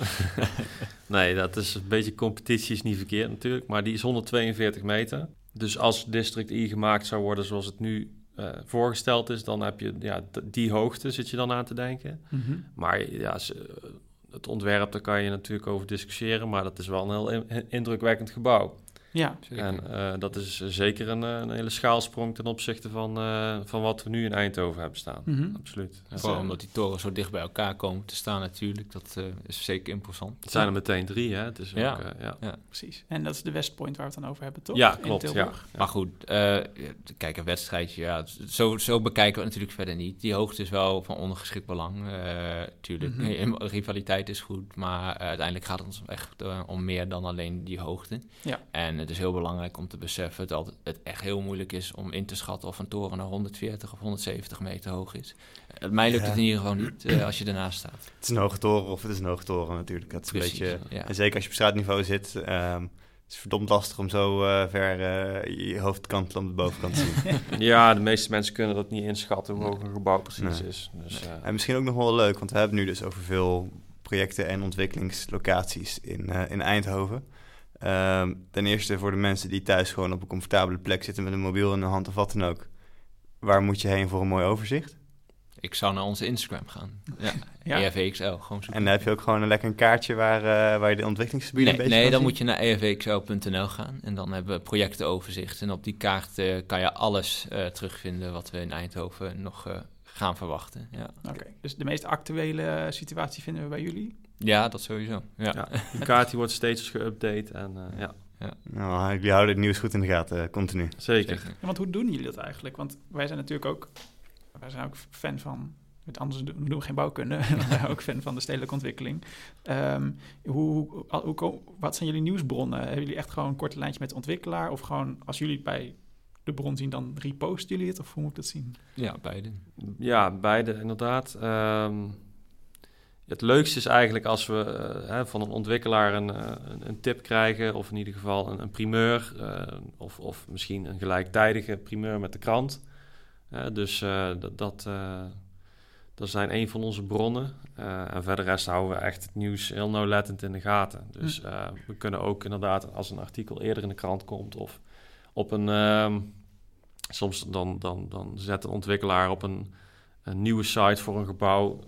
Nee, dat is een beetje competitie is niet verkeerd natuurlijk, maar die is 142 meter. Dus als District I gemaakt zou worden zoals het nu eh, voorgesteld is, dan heb je ja, die hoogte zit je dan aan te denken. Mhm. Maar ja, ze- het ontwerp, daar kan je natuurlijk over discussiëren, maar dat is wel een heel in- indrukwekkend gebouw. Ja. Zeker. En eh, dat is zeker een, eh, een hele schaalsprong ten opzichte van, eh, van wat we nu in Eindhoven hebben staan. Mhm. Absoluut. Ja. Vooral omdat die torens zo dicht bij elkaar komen te staan natuurlijk. Dat eh, is zeker imposant. Het zijn er meteen drie, hè? Het is Ja. ook, eh, ja. Precies. En dat is de Westpoint waar we het dan over hebben, toch? Ja, klopt. Ja. Ja. Maar goed, eh, kijk, een wedstrijdje, ja, zo, zo bekijken we het natuurlijk verder niet. Die hoogte is wel van ondergeschikt belang. eh tuurlijk, Mhm. rivaliteit is goed, maar uiteindelijk gaat het ons echt om meer dan alleen die hoogte. Ja. En het is heel belangrijk om te beseffen dat het echt heel moeilijk is om in te schatten of een toren nou 140 of 170 meter hoog is. Eh, mij lukt Ja. het in ieder geval niet eh, als je ernaast staat. Het is een hoge toren of het is een hoge toren natuurlijk. Dat is een beetje, ja. En zeker als je op straatniveau zit. ehm, het is verdomd lastig om zo eh, ver eh, je hoofd kantelen om de bovenkant te zien. Ja, de meeste mensen kunnen dat niet inschatten hoe hoog een gebouw precies Nee. is. Dus, eh, En misschien ook nog wel leuk, want we hebben nu dus over veel projecten en ontwikkelingslocaties in, eh, in Eindhoven. Ehm, ten eerste voor de mensen die thuis gewoon op een comfortabele plek zitten met een mobiel in de hand of wat dan ook. Waar moet je heen voor een mooi overzicht? Ik zou naar onze Instagram gaan. Ja, Ja. Gewoon zoeken. En dan heb je ook gewoon een lekker een kaartje waar, eh, waar je de ontwikkelingsgebieden Nee, een beetje nee dan zien. moet je naar E ervxl.nl gaan en dan hebben we projectenoverzicht. En op die kaart eh, kan je alles eh, terugvinden wat we in Eindhoven nog eh, gaan verwachten. Ja. Oké, dus de meest actuele situatie vinden we bij jullie. Ja, dat sowieso. Ja. ja, die kaart die wordt steeds geüpdate en eh, ja, Nou, jullie houden het nieuws goed in de gaten, eh, continu. zeker. Zeker. Ja, want hoe doen jullie dat eigenlijk? Want wij zijn natuurlijk ook, wij zijn ook fan van, met anders doen doen we geen bouwkunde, wij zijn ook fan van de stedelijke ontwikkeling. Ehm, hoe, hoe, hoe, ko- wat zijn jullie nieuwsbronnen? Hebben jullie echt gewoon een korte lijntje met de ontwikkelaar? Of gewoon, als jullie het bij de bron zien, dan reposten jullie het? Of hoe moet ik dat zien? ja, beide. Ja, beide inderdaad. Ehm, het leukste is eigenlijk als we eh, van een ontwikkelaar een, eh, een, een tip krijgen, of in ieder geval een, een primeur, eh, of, of misschien een gelijktijdige primeur met de krant. Dus dat, dat, dat zijn een van onze bronnen. En verder rest houden we echt het nieuws heel nauwlettend in de gaten. Dus eh, we kunnen ook inderdaad, als een artikel eerder in de krant komt, of op een. ehm, soms dan, dan, dan zet een ontwikkelaar op een, een nieuwe site voor een gebouw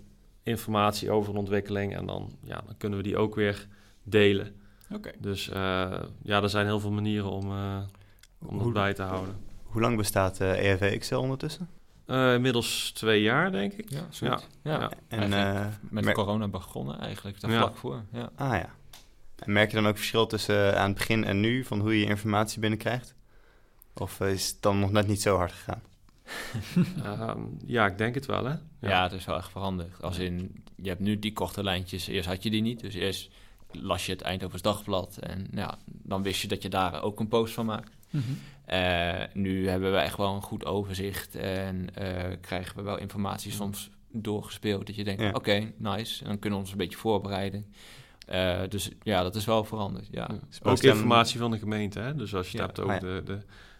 informatie over een ontwikkeling. En dan, ja, dan kunnen we die ook weer delen. Oké. Dus eh, ja, er zijn heel veel manieren om, eh, om dat Hoe, bij te houden. hoe lang bestaat eh ERV XL ondertussen? Eh, inmiddels twee jaar, denk ik. Ja, Ja, zoiets. ja. ja. En, eh, Met mer- corona begonnen eigenlijk, daar Ja. vlak voor. Ja. Ah ja. En merk je dan ook verschil tussen aan het begin en nu van hoe je informatie binnenkrijgt? Of is het dan nog net niet zo hard gegaan? Ehm, ja, ik denk het wel, hè? Ja. het is wel echt veranderd. Als in, je hebt nu die korte lijntjes, eerst had je die niet. Dus eerst las je het Eindhovens Dagblad en ja, dan wist je dat je daar ook een post van maakt. Mhm. Eh, nu hebben we echt wel een goed overzicht en eh, krijgen we wel informatie soms doorgespeeld. Dat je denkt, Ja. oké, nice. En dan kunnen we ons een beetje voorbereiden. Eh, dus ja, dat is wel veranderd. Ja, Ja. Ook informatie van de gemeente, hè? Dus als je het Ja. hebt over ja. de, de,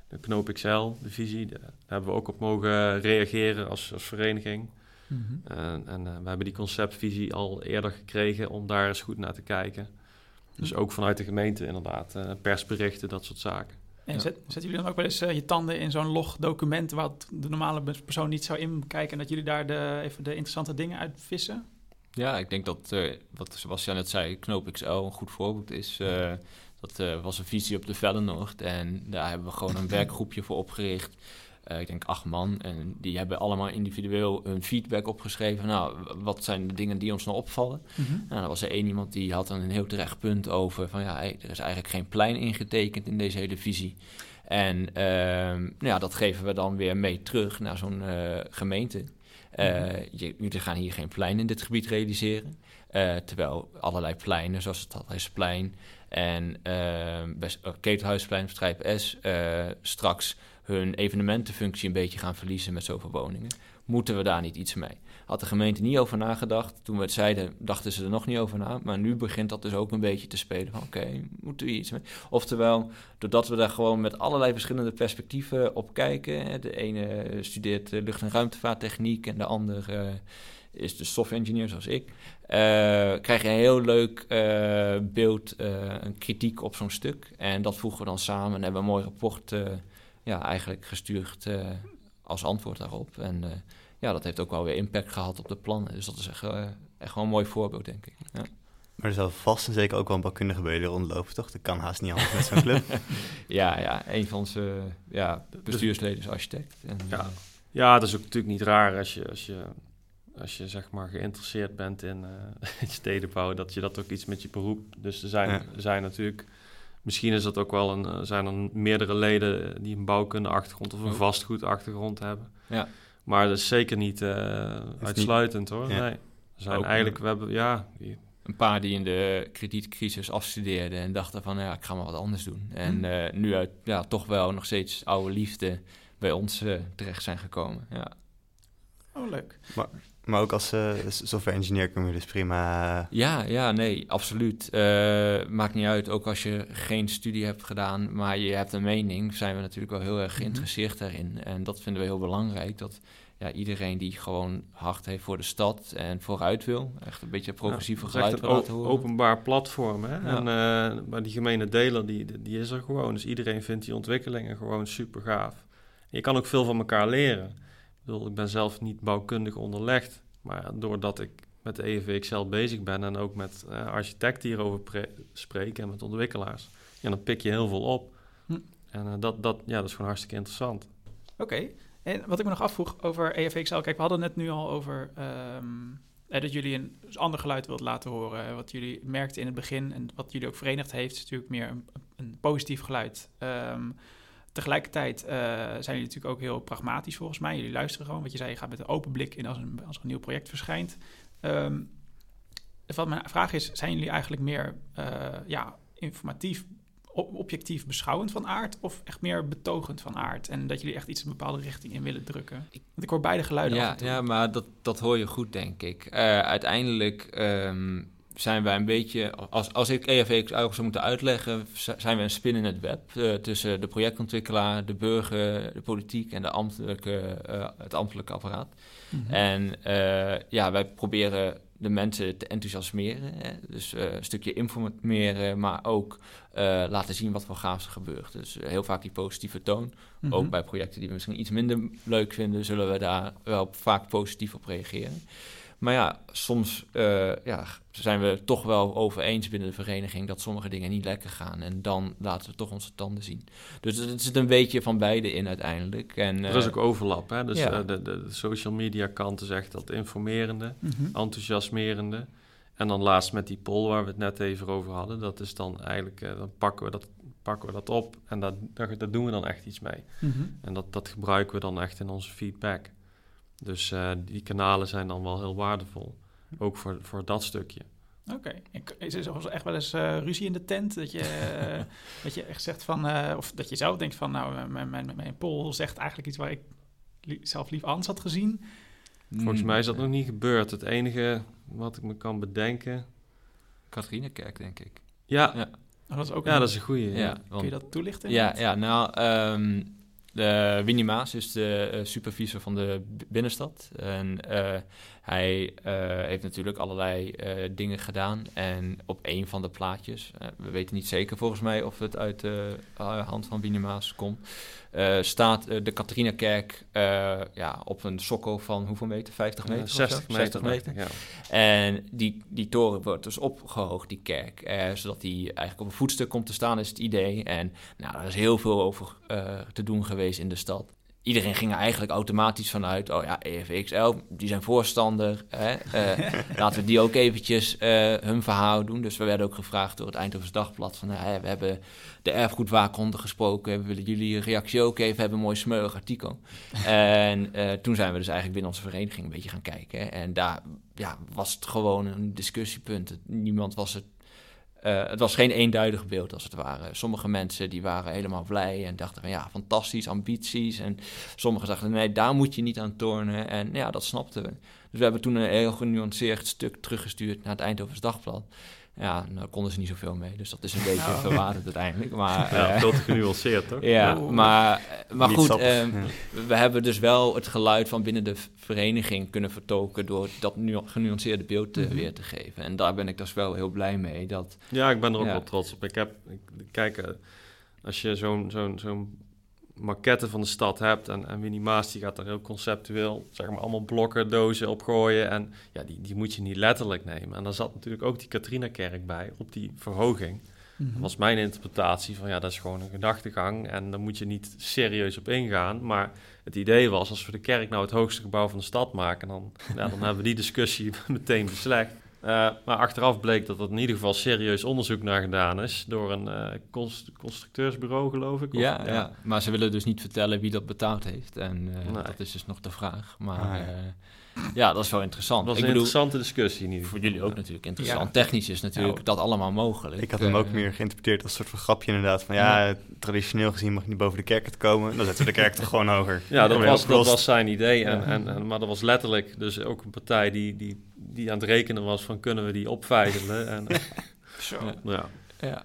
de Knoop XL, de visie, de- daar hebben we ook op mogen reageren als, als vereniging. Mhm. En, en eh, we hebben die conceptvisie al eerder gekregen om daar eens goed naar te kijken. Dus ook vanuit de gemeente inderdaad, eh, persberichten, dat soort zaken. En Ja. zet, zetten jullie dan ook wel eens eh, je tanden in zo'n logdocument... wat de normale persoon niet zou inkijken... en dat jullie daar de, even de interessante dingen uit vissen? Ja, ik denk dat, eh, wat Sebastian net zei, Knoop XL een goed voorbeeld is. Eh, dat eh, was een visie op de Vellenoord en daar hebben we gewoon een werkgroepje voor opgericht. Eh, ik denk acht man en die hebben allemaal individueel hun feedback opgeschreven. Nou, wat zijn de dingen die ons nou opvallen? Nou, er was er één iemand die had dan een heel terecht punt over van ja, hey, er is eigenlijk geen plein ingetekend in deze hele visie. En ehm, nou ja, dat geven we dan weer mee terug naar zo'n eh, gemeente. Je, jullie gaan hier geen plein in dit gebied realiseren. Terwijl allerlei pleinen, zoals het Adresplein en ehm best, uh, Ketelhuisplein, Strijp S, eh, straks hun evenementenfunctie een beetje gaan verliezen met zoveel woningen. Moeten we daar niet iets mee? Had de gemeente niet over nagedacht. Toen we het zeiden, dachten ze er nog niet over na. Maar nu begint dat dus ook een beetje te spelen oké, moeten we iets mee? Oftewel, doordat we daar gewoon met allerlei verschillende perspectieven op kijken. De ene studeert eh, lucht- en ruimtevaarttechniek en de ander eh, is de software engineer zoals ik. eh, krijg je een heel leuk eh, beeld, eh, een kritiek op zo'n stuk. En dat voegen we dan samen en hebben een mooi rapport eh, ja, eigenlijk gestuurd eh, als antwoord daarop. En eh, ja, dat heeft ook wel weer impact gehad op de plannen. Dus dat is echt, eh, echt wel een mooi voorbeeld, denk ik. Ja. Maar er zal vast en zeker ook wel een bouwkundige bij jullie rondlopen, toch? Dat kan haast niet anders met zo'n club. ja, ja, een van onze ja, bestuursleden is architect. En, Ja. Ja, dat is ook natuurlijk niet raar als je, als je, als je zeg maar geïnteresseerd bent in eh, stedenbouw, dat je dat ook iets met je beroep. Dus er zijn, Ja. zijn natuurlijk, misschien is dat ook wel een, eh, zijn er meerdere leden die een bouwkunde achtergrond of een Oh. vastgoedachtergrond hebben. Ja. Maar dat is zeker niet eh, uitsluitend hoor. Ja. Nee. Er zijn Ook, eigenlijk, we hebben, ja, die- een paar die in de kredietcrisis afstudeerden en dachten van, ja, ik ga maar wat anders doen. En eh, nu uit, ja, toch wel nog steeds oude liefde bij ons terecht zijn gekomen. Ja. Oh, leuk. Maar ook als eh, software engineer kun je dus prima... Ja, ja, nee, absoluut. Eh, maakt niet uit, ook als je geen studie hebt gedaan, maar je hebt een mening, zijn we natuurlijk wel heel erg geïnteresseerd daarin. En dat vinden we heel belangrijk, dat ja, iedereen die gewoon hart heeft voor de stad en vooruit wil, echt een beetje progressieve Ja, geluid een wil laten horen. openbaar platform. Hè? Ja. En, eh, maar die gemene deler, die, die is er gewoon. Dus iedereen vindt die ontwikkelingen gewoon super gaaf. Je kan ook veel van elkaar leren. Ik bedoel, ik ben zelf niet bouwkundig onderlegd. Maar doordat ik met de EVXL bezig ben en ook met eh, architecten hierover pre- spreek en met ontwikkelaars, ja, dan pik je heel veel op. Hm. En eh, dat, dat, ja, dat is gewoon hartstikke interessant. Oké. En wat ik me nog afvroeg over E EFXL. Kijk, we hadden het net nu al over ehm, eh, dat jullie een ander geluid wilt laten horen. Wat jullie merkten in het begin en wat jullie ook verenigd heeft, is natuurlijk meer een, een positief geluid. Ehm, tegelijkertijd eh, zijn jullie natuurlijk ook heel pragmatisch volgens mij. Jullie luisteren gewoon. Wat je zei, je gaat met een open blik in als, een, als er een nieuw project verschijnt. Ehm, wat mijn vraag is, zijn jullie eigenlijk meer eh, ja, informatief op- objectief beschouwend van aard of echt meer betogend van aard? En dat jullie echt iets een bepaalde richting in willen drukken? Want ik hoor beide geluiden Ja, ja maar dat, dat hoor je goed, denk ik. Eh, uiteindelijk ehm, zijn wij een beetje... Als, als ik EFX eigenlijk zou moeten uitleggen... zijn we een spin in het web... eh, tussen de projectontwikkelaar, de burger, de politiek... en de ambtelijke, eh, het ambtelijke apparaat. Mhm. En eh, ja, wij proberen de mensen te enthousiasmeren. Hè? Dus een stukje informeren, maar ook laten zien wat voor gaafs er gebeurt. Dus heel vaak die positieve toon. Mhm. Ook bij projecten die we misschien iets minder leuk vinden, zullen we daar wel vaak positief op reageren. Maar ja, soms eh, ja, zijn we het toch wel over eens binnen de vereniging dat sommige dingen niet lekker gaan. En dan laten we toch onze tanden zien. Dus het zit een beetje van beide in uiteindelijk. En, er is eh, ook overlap. Hè? Dus ja. eh, de, de, de social media kant is echt dat informerende. Mhm. enthousiasmerende. En dan laatst met die poll waar we het net even over hadden, dat is dan eigenlijk, eh, dan pakken we dat, pakken we dat op en daar doen we dan echt iets mee. Mhm. En dat, dat gebruiken we dan echt in onze feedback. Dus eh, die kanalen zijn dan wel heel waardevol, ook voor, voor dat stukje. Oké. Ik- Is er echt wel eens eh, ruzie in de tent? Dat je, dat je echt zegt van... eh, of dat je zelf denkt van... Nou, mijn, mijn, mijn poll zegt eigenlijk iets waar ik li- zelf lief anders had gezien. Volgens mm, mij is dat nog niet gebeurd. Het enige wat ik me kan bedenken... Katharinekerk, denk ik. Ja, Ja. Oh, dat is ook ja een- dat is een. Ja, Ja. Kun je dat toelichten? Ja, ja nou, ehm, Winnie Maas is de uh, supervisor van de binnenstad. En uh, hij uh, heeft natuurlijk allerlei dingen gedaan. En op een van de plaatjes, we weten niet zeker volgens mij of het uit de hand van Winnie Maas komt, staat de Katharinakerk ja, op een sokkel van hoeveel meter? 50 meter? 60 meter. 60 meter. Ja. En die, die toren wordt dus opgehoogd, die kerk, zodat die eigenlijk op een voetstuk komt te staan, is het idee. En nou, daar is heel veel over te doen geweest in de stad iedereen ging er eigenlijk automatisch vanuit, oh ja, EFXL, die zijn voorstander. Hè? Uh, laten we die ook eventjes uh, hun verhaal doen. Dus we werden ook gevraagd door het Eindhoven's Dagblad van, uh, we hebben de erfgoedwaakhond gesproken, we willen jullie reactie ook even, we hebben een mooi smeuig artikel. en toen zijn we dus eigenlijk binnen onze vereniging een beetje gaan kijken. En daar ja, was het gewoon een discussiepunt. Niemand was het uh, het was geen eenduidig beeld als het ware. Sommige mensen die waren helemaal blij en dachten van ja, fantastisch, ambities. En sommigen dachten nee, daar moet je niet aan tornen. En ja, dat snapten we. Dus we hebben toen een heel genuanceerd stuk teruggestuurd naar het Eindhovens. Ja, daar konden ze niet zoveel mee. Dus dat is een beetje oh. verwaterd uiteindelijk. Maar, ja, uh, veel te genuanceerd, toch? Ja, maar, maar goed, uh, we hebben dus wel het geluid van binnen de vereniging kunnen vertoken... door dat nu genuanceerde beeld mm -hmm. weer te geven. En daar ben ik dus wel heel blij mee. Dat, ja, ik ben er ook ja. wel trots op. Ik heb, ik, kijk, als je zo'n zo'n zo'n maquette van de stad hebt. En, en Winnie Maas die gaat er heel conceptueel, zeg maar, allemaal blokken, dozen opgooien. En ja, die, die moet je niet letterlijk nemen. En daar zat natuurlijk ook die Katrina-kerk bij, op die verhoging. Dat was mijn interpretatie van ja, dat is gewoon een gedachtegang. En daar moet je niet serieus op ingaan. Maar het idee was, als we de kerk nou het hoogste gebouw van de stad maken, dan, ja, dan hebben we die discussie meteen beslecht. Uh, maar achteraf bleek dat er in ieder geval serieus onderzoek naar gedaan is door een uh, const constructeursbureau, geloof ik. Of, ja, ja, ja, maar ze willen dus niet vertellen wie dat betaald heeft. En uh, nee. dat is dus nog de vraag. Maar ah, ja. Ja. dat is wel interessant. Dat was een interessante discussie in ieder geval. Voor jullie ook natuurlijk interessant. Technisch is natuurlijk dat allemaal mogelijk. Ik had hem ook meer geïnterpreteerd als een soort van grapje inderdaad. Van ja, traditioneel gezien mag je niet boven de kerk komen. Dan zetten we de kerk toch gewoon hoger. Ja, dat, was, dat was zijn idee. En, en, en, maar dat was letterlijk dus ook een partij die... die die aan het rekenen was van kunnen we die opvijzelen. en, Zo. Ja. ja.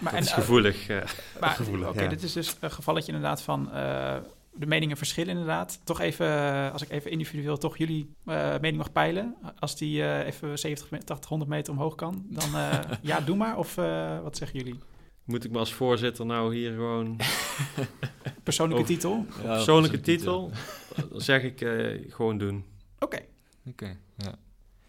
Maar, dat en, is gevoelig. Uh, maar, gevoelig Oké, okay, dit is dus een gevalletje inderdaad van uh, de meningen verschillen inderdaad. Toch even, als ik even individueel toch jullie uh, mening mag peilen. Als die even 70, 80, 100 meter omhoog kan, dan ja, doe maar. Of wat zeggen jullie? Moet ik me als voorzitter nou hier gewoon... persoonlijke titel? Ja, persoonlijke titel, titel. dan zeg ik gewoon doen. Oké. Oké, okay, ja.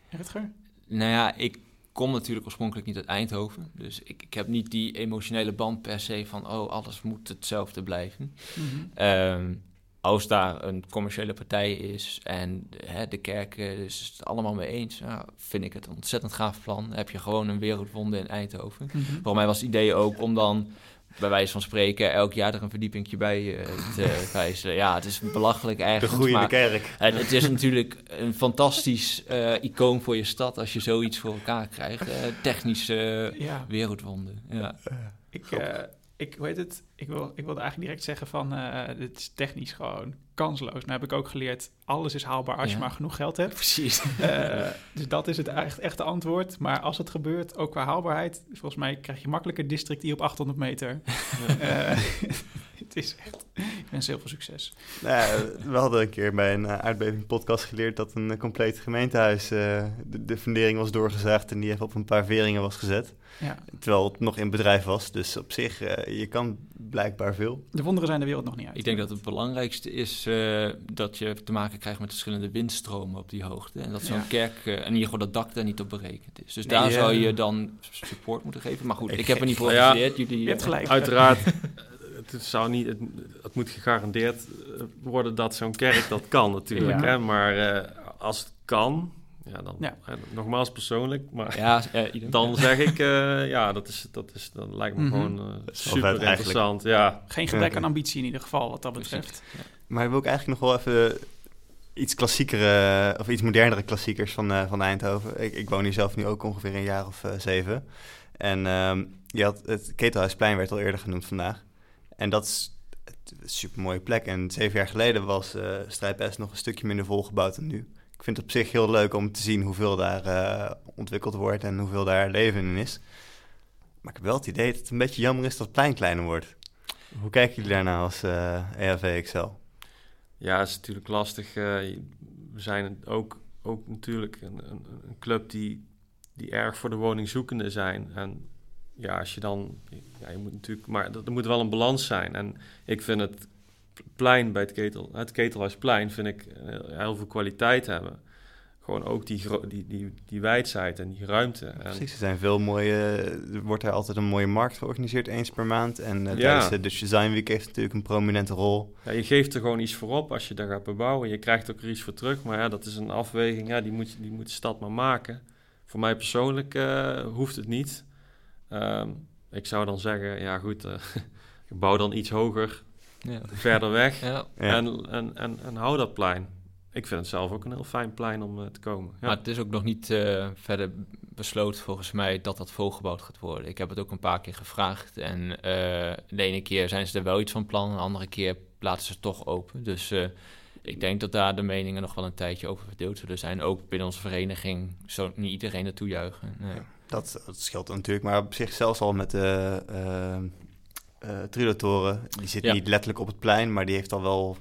Rutger? Nou ja, ik kom natuurlijk oorspronkelijk niet uit Eindhoven. Dus ik, ik heb niet die emotionele band per se van... oh, alles moet hetzelfde blijven. Mm -hmm. um, als daar een commerciële partij is en hè, de kerk is het allemaal mee eens, nou, vind ik het een ontzettend gaaf plan. Dan heb je gewoon een wereldwonde in Eindhoven. Mm -hmm. Voor mij was het idee ook om dan bij wijze van spreken elk jaar er een verdiepingje bij uh, te wijzen. Ja, het is belachelijk eigenlijk. De groeiende kerk. En het is natuurlijk een fantastisch uh, icoon voor je stad als je zoiets voor elkaar krijgt. Uh, technische ja. wereldwonde. Ja. Ik, ik, heet het? Ik, wil, ik wilde eigenlijk direct zeggen van, uh, dit is technisch gewoon kansloos. Nou heb ik ook geleerd, alles is haalbaar als ja. je maar genoeg geld hebt. Precies. Uh, dus dat is het echt, echte antwoord. Maar als het gebeurt, ook qua haalbaarheid, volgens mij krijg je makkelijker district die op 800 meter. Ja. Uh, het is echt, ik wens heel veel succes. Nou, we hadden een keer bij een aardbeving podcast geleerd dat een compleet gemeentehuis, de, de fundering was doorgezaagd en die even op een paar veringen was gezet. Ja. Terwijl het nog in bedrijf was. Dus op zich, uh, je kan blijkbaar veel. De wonderen zijn de wereld nog niet uit. Ik denk dat het belangrijkste is uh, dat je te maken krijgt met verschillende windstromen op die hoogte. En dat zo'n ja. kerk, uh, in ieder geval dat dak daar niet op berekend is. Dus nee, daar zou je dan support moeten geven. Maar goed, ik, ik heb er niet voor. Ja, Jullie, je hebt gelijk. Uiteraard. het, zou niet, het, het, moet gegarandeerd worden dat zo'n kerk dat kan natuurlijk. Hè? Maar als het kan, ja, dan ja. nogmaals persoonlijk, maar ja, dan zeg ik, uh, ja, dat, is, dat, is, dat lijkt me mm -hmm. gewoon uh, super interessant. Ja. Geen gebrek aan ambitie in ieder geval, wat dat betreft. Ja. Maar wil ik eigenlijk nog wel even iets klassiekere, of iets modernere klassiekers van, uh, van Eindhoven. Ik, ik woon hier zelf nu ook ongeveer een jaar of zeven. En um, je had, het Ketelhuisplein werd al eerder genoemd vandaag. En dat is een super mooie plek. En zeven jaar geleden was uh, Strijd S nog een stukje minder volgebouwd dan nu ik vind het op zich heel leuk om te zien hoeveel daar uh, ontwikkeld wordt en hoeveel daar leven in is. Maar ik heb wel het idee dat het een beetje jammer is dat het plein kleiner wordt. Hoe kijken jullie daarna als uh? Ja, het is natuurlijk lastig. We zijn ook, ook natuurlijk een, een, een, club die, die erg voor de woningzoekenden zijn. En ja, als je dan... Ja, je moet natuurlijk... Maar er moet wel een balans zijn. En ik vind het plein bij het, ketel, het Ketelhuisplein... vind ik heel veel kwaliteit hebben gewoon ook die, die, die, die wijdheid en die ruimte. Precies, er zijn veel mooie, er wordt er altijd een mooie markt georganiseerd eens per maand. En uh, ja. de Design Week heeft natuurlijk een prominente rol. Ja, je geeft er gewoon iets voor op als je daar gaat bebouwen. Je krijgt ook er iets voor terug, maar ja, dat is een afweging. Ja, die moet, die moet de stad maar maken. Voor mij persoonlijk uh, hoeft het niet. Um, ik zou dan zeggen, ja goed, uh, bouw dan iets hoger, ja. verder weg ja. En, en, en, en hou dat plein ik vind het zelf ook een heel fijn plein om uh, te komen. Ja. Maar het is ook nog niet uh, verder besloten volgens mij dat dat volgebouwd gaat worden. Ik heb het ook een paar keer gevraagd en uh, de ene keer zijn ze er wel iets van plan, de andere keer laten ze het toch open. Dus ik denk dat daar de meningen nog wel een tijdje over verdeeld zullen zijn. Ook binnen onze vereniging zou niet iedereen naartoe juichen. Nee. Dat, dat scheelt natuurlijk, maar op zich zelfs al met de uh, Die zit niet letterlijk op het plein, maar die heeft al wel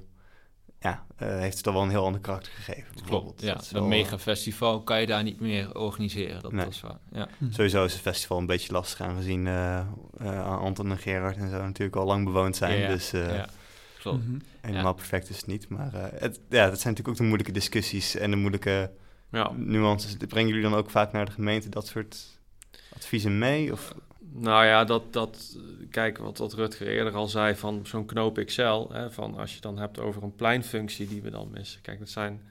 ja, uh, heeft het al wel een heel ander karakter gegeven. Klopt, ja. Een mega festival kan je daar niet meer organiseren, dat, nee. is waar. Ja. Hm. Sowieso is het festival een beetje lastig aangezien uh, uh, Anton en Gerard en zo natuurlijk al lang bewoond zijn. Ja, dus ja. Klopt. Mm -hmm. helemaal perfect is het niet. Maar het, ja, dat zijn natuurlijk ook de moeilijke discussies en de moeilijke ja. nuances. Brengen jullie dan ook vaak naar de gemeente dat soort adviezen mee? Of? Nou ja, dat, dat, kijk wat, wat Rutger eerder al zei van zo'n knoop XL. Hè, van als je dan hebt over een pleinfunctie die we dan missen. Kijk, dat zijn,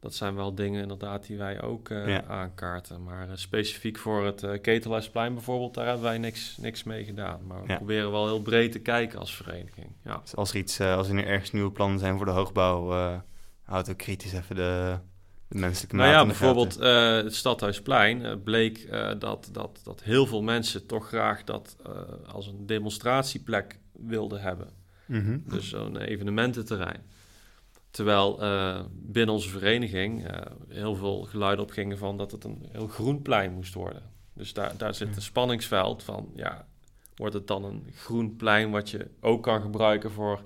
dat zijn wel dingen inderdaad die wij ook uh, aankaarten. Maar uh, specifiek voor het uh, Ketelhuisplein bijvoorbeeld, daar hebben wij niks, niks mee gedaan. Maar we proberen wel heel breed te kijken als vereniging. Ja. Dus als er, iets, als er ergens nieuwe plannen zijn voor de hoogbouw, houd ook kritisch even de menselijke Nou ja, bijvoorbeeld uh, het Stadhuisplein uh, bleek uh, dat, dat, dat heel veel mensen toch graag dat als een demonstratieplek wilden hebben. Mm -hmm. Dus zo'n evenemententerrein. Terwijl binnen onze vereniging heel veel geluiden opgingen van dat het een heel groen plein moest worden. Dus daar, daar zit een spanningsveld van, ja, wordt het dan een groen plein wat je ook kan gebruiken voor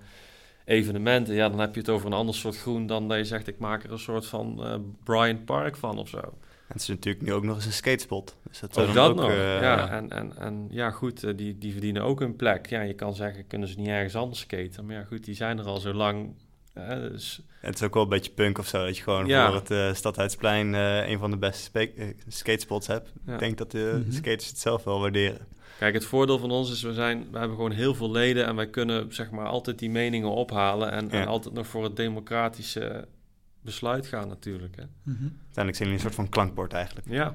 evenementen, ja, dan heb je het over een ander soort groen dan dat je zegt, ik maak er een soort van uh, Bryant Park van of zo. En het is natuurlijk nu ook nog eens een skatespot. Dus dat ook dat ook, nog, uh, ja. En, en, en ja, goed, uh, die, die verdienen ook een plek. Ja, je kan zeggen, kunnen ze niet ergens anders skaten? Maar ja, goed, die zijn er al zo lang. dus... Het is ook wel een beetje punk of zo, dat je gewoon ja. voor het uh, Stadhuisplein een van de beste skatespots hebt. Ik denk dat de mm -hmm. skaters het zelf wel waarderen. Kijk, het voordeel van ons is, we, zijn, we hebben gewoon heel veel leden en wij kunnen zeg maar altijd die meningen ophalen en, en altijd nog voor het democratische besluit gaan natuurlijk. Hè. Mm -hmm. Uiteindelijk zijn jullie een soort van klankbord eigenlijk. Ja.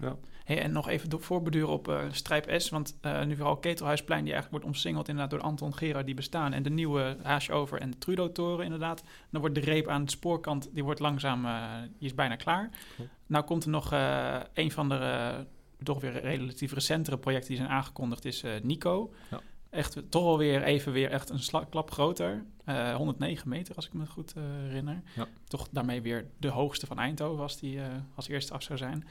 ja. Hey, en nog even voorbeduren op uh, Strijp S, want uh, nu vooral Ketelhuisplein die eigenlijk wordt omsingeld inderdaad door Anton Gerard die bestaan en de nieuwe Haasover en de Trudo-toren inderdaad. Dan wordt de reep aan de spoorkant, die wordt langzaam, uh, die is bijna klaar. Nou komt er nog een van de toch weer relatief recentere projecten die zijn aangekondigd, is uh, Nico. Ja. Echt toch alweer even weer echt een klap groter. Uh, eh, 109 meter, als ik me goed uh, herinner. Ja. Toch daarmee weer de hoogste van Eindhoven, als die als eerste af zou zijn.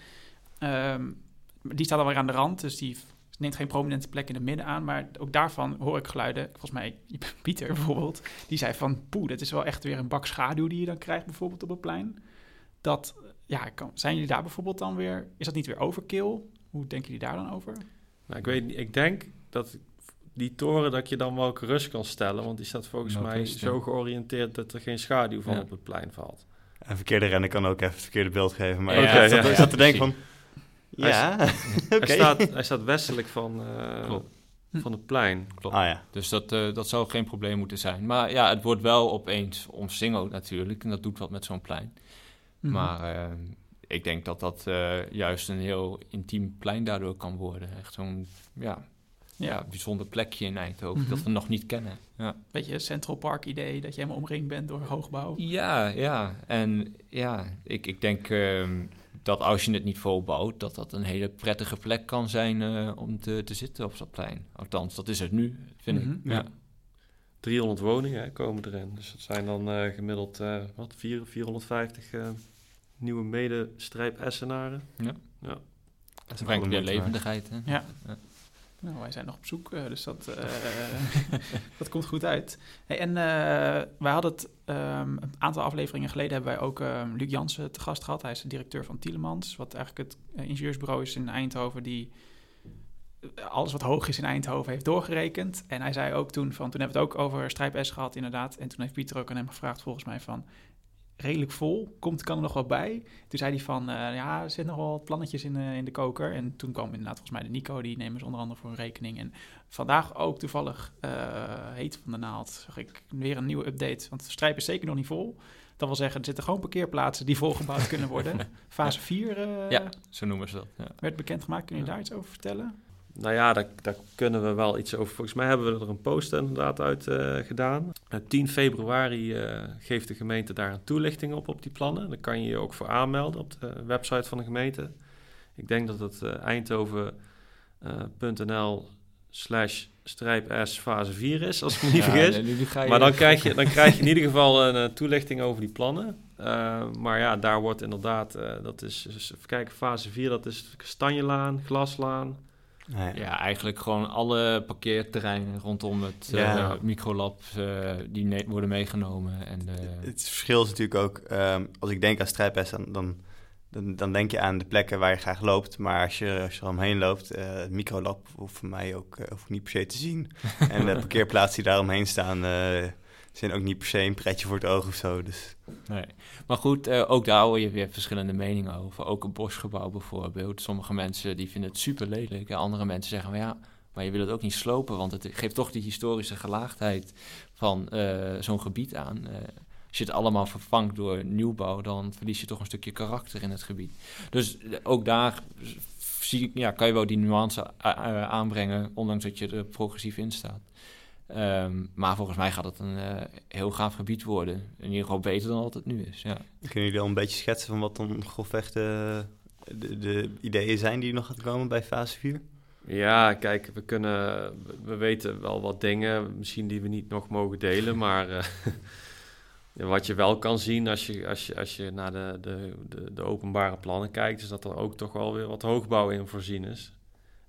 Um, die staat alweer aan de rand, dus die neemt geen prominente plek in het midden aan. Maar ook daarvan hoor ik geluiden. Volgens mij, Pieter bijvoorbeeld, die zei van... poeh, dat is wel echt weer een bak schaduw die je dan krijgt bijvoorbeeld op het plein. Dat, ja, kan, zijn jullie daar bijvoorbeeld dan weer... Is dat niet weer overkill? Hoe denken jullie daar dan over? Nou, ik weet ik denk dat die toren dat je dan wel gerust kan stellen, want die staat volgens mij zo georiënteerd dat er geen schaduw van op het plein valt. En verkeerde rennen kan ook even het verkeerde beeld geven, maar ja, ik zat, zat te denken van... Ja, hij, hij, staat, hij staat westelijk van, uh, van het plein. Klopt. Ah, ja. Dus dat, uh, dat zou geen probleem moeten zijn. Maar ja, het wordt wel opeens omsingeld natuurlijk. En dat doet wat met zo'n plein. Mm -hmm. Maar uh, ik denk dat dat uh, juist een heel intiem plein daardoor kan worden. Echt zo'n ja, ja. bijzonder plekje in Eindhoven mm -hmm. dat we nog niet kennen. Ja. Beetje Central Park idee, dat je helemaal omringd bent door hoogbouw. Ja, ja. En ja, ik, ik denk uh, dat als je het niet volbouwt, dat dat een hele prettige plek kan zijn uh, om te, te zitten op dat plein. Althans, dat is het nu, vind mm -hmm. ik. Mhm. Ja. 300 woningen hè, komen erin. Dus dat zijn dan uh, gemiddeld wat, 4, 450 nieuwe medestrijp-Essenaren. Ja. ja. Dat brengt weer levendigheid. Hè? Ja. ja. Nou, wij zijn nog op zoek, uh, dus dat, uh, dat komt goed uit. Hey, en uh, wij hadden het um, een aantal afleveringen geleden hebben wij ook um, Luc Jansen te gast gehad. Hij is de directeur van Tielemans, wat eigenlijk het ingenieursbureau is in Eindhoven die alles wat hoog is in Eindhoven heeft doorgerekend. En hij zei ook toen van, toen hebben we het ook over Strijp S gehad inderdaad. En toen heeft Pieter ook aan hem gevraagd volgens mij van, redelijk vol. Komt, kan er nog wat bij? Toen zei hij van, uh, ja, er zitten nog wel wat plannetjes in, uh, in de koker. En toen kwam inderdaad volgens mij de Nico, die nemen ze onder andere voor een rekening. En vandaag ook toevallig uh, heet van de naald, zag ik weer een nieuwe update. Want de strijp is zeker nog niet vol. Dat wil zeggen, er zitten gewoon parkeerplaatsen die volgebouwd kunnen worden. Fase 4 ja, zo noemen ze dat. Ja. werd bekendgemaakt. Kun je daar iets over vertellen? Nou ja, daar, daar, kunnen we wel iets over. Volgens mij hebben we er een post inderdaad uit uh, gedaan. 10 februari uh, geeft de gemeente daar een toelichting op, op die plannen. Daar kan je je ook voor aanmelden op de website van de gemeente. Ik denk dat het eindhoven.nl slash strijp S fase 4 is, als ik me niet ja, vergis. Nee, maar dan krijg, je, dan krijg je in ieder geval een toelichting over die plannen. maar ja, daar wordt inderdaad, dat is, dus even kijken, fase 4, dat is Kastanjelaan, Glaslaan, Nee. Ja, eigenlijk gewoon alle parkeerterreinen rondom het ja. uh, microlab uh, die worden meegenomen. En, uh... Het verschil is natuurlijk ook, um, als ik denk aan strijpes, dan, dan, dan, dan, denk je aan de plekken waar je graag loopt. Maar als je, als je er omheen loopt, het microlab hoeft voor mij ook hoeft niet per se te zien. en de parkeerplaatsen die daar omheen staan zijn ook niet per se een pretje voor het oog of zo. Dus. Nee. Maar goed, uh, ook daar hoor je weer verschillende meningen over. Ook een bosgebouw bijvoorbeeld. Sommige mensen die vinden het super lelijk. En andere mensen zeggen, maar ja, maar je wil het ook niet slopen. Want het geeft toch die historische gelaagdheid van uh, zo'n gebied aan. Uh, als je het allemaal vervangt door nieuwbouw, dan verlies je toch een stukje karakter in het gebied. Dus ook daar zie, ja, kan je wel die nuance aanbrengen, ondanks dat je er progressief in staat. Um, maar volgens mij gaat het een uh, heel gaaf gebied worden. In ieder geval beter dan wat het nu is. Ja. Kunnen jullie al een beetje schetsen van wat dan grofweg de, de, de ideeën zijn die nog gaan komen bij fase 4? Ja, kijk, we kunnen, we weten wel wat dingen, misschien die we niet nog mogen delen, maar uh, wat je wel kan zien als je, als je, als je naar de, de, de, de openbare plannen kijkt, is dat er ook toch wel weer wat hoogbouw in voorzien is.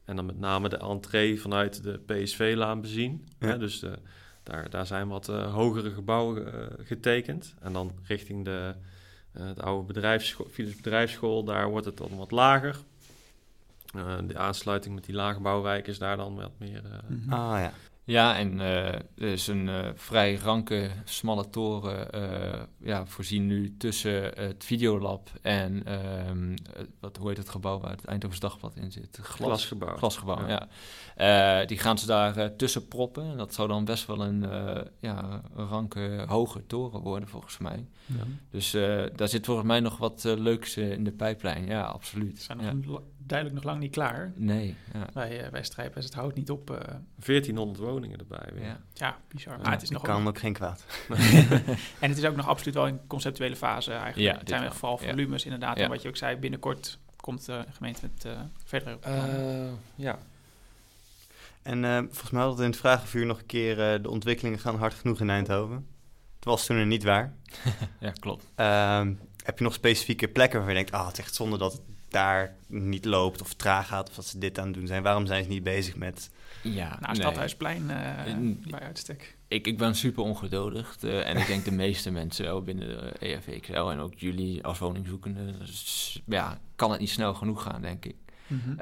En dan met name de entree vanuit de PSV-laan bezien. Ja. Dus de, daar, daar zijn wat uh, hogere gebouwen uh, getekend. En dan richting de, uh, de oude bedrijfsschool, Philips bedrijfsschool, daar wordt het dan wat lager. de aansluiting met die lage bouwwijk is daar dan wat meer... -hmm. Ah ja. Ja, en uh, er is een uh, vrij ranke, smalle toren uh, ja, voorzien nu tussen het Videolab en um, wat, hoe heet het gebouw waar het Eindhoven's Dagblad in zit? Glas, glasgebouw. Glasgebouw, ja. ja. die gaan ze daar tussen proppen. En dat zou dan best wel een ja, ranke, hoge toren worden, volgens mij. Ja. Dus daar zit volgens mij nog wat leuks in de pijplijn. Ja, absoluut. Zijn nog ja duidelijk nog lang niet klaar. Nee. Ja. Wij, uh, wij strijpen, het houdt niet op. Uh... 1400 woningen erbij weer. Ja, ja bizar. Maar het is nog kan ook, geen kwaad. en het is ook nog absoluut wel in conceptuele fase eigenlijk. Ja, het zijn in ieder geval volumes inderdaad. En wat je ook zei, binnenkort komt de gemeente met uh, verdere Ja. En volgens mij hadden we in het vragenvuur nog een keer... de ontwikkelingen gaan hard genoeg in Eindhoven. Het was toen er niet waar. ja, klopt. Ehm, heb je nog specifieke plekken waar je denkt... ah, het is echt zonde dat het daar niet loopt of traag gaat of dat ze dit aan het doen zijn. Waarom zijn ze niet bezig met... Ja, nou, Stadhuisplein uh, bij uitstek. Ik, ik ben super ongeduldig uh, en ik denk de meeste mensen wel binnen de EFXL en ook jullie als woningzoekende, dus, ja, kan het niet snel genoeg gaan, denk ik. Mm -hmm. uh,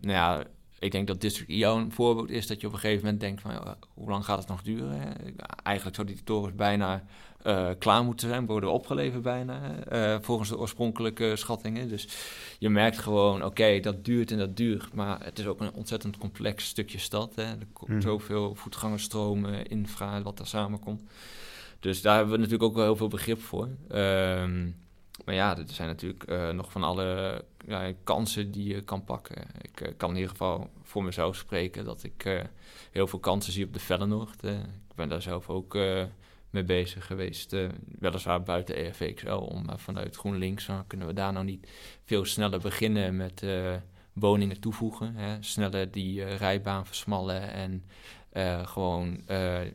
nou ja, ik denk dat District IO een voorbeeld is dat je op een gegeven moment denkt van hoe lang gaat het nog duren? Eigenlijk zou die torens bijna uh, klaar moeten zijn, worden opgeleverd bijna, uh, volgens de oorspronkelijke schattingen. Dus je merkt gewoon, oké, dat duurt en dat duurt, maar het is ook een ontzettend complex stukje stad. Hè. Er komt mm. zoveel voetgangerstromen, infra, wat daar samenkomt. Dus daar hebben we natuurlijk ook wel heel veel begrip voor. Um, maar ja, er zijn natuurlijk uh, nog van alle ja, kansen die je kan pakken. Ik uh, kan in ieder geval voor mezelf spreken dat ik uh, heel veel kansen zie op de Vellenoord. ik ben daar zelf ook mee bezig geweest. Uh, weliswaar buiten EFXL, om uh, vanuit GroenLinks kunnen we daar nou niet veel sneller beginnen met uh, woningen toevoegen. Hè? Sneller die rijbaan versmallen en gewoon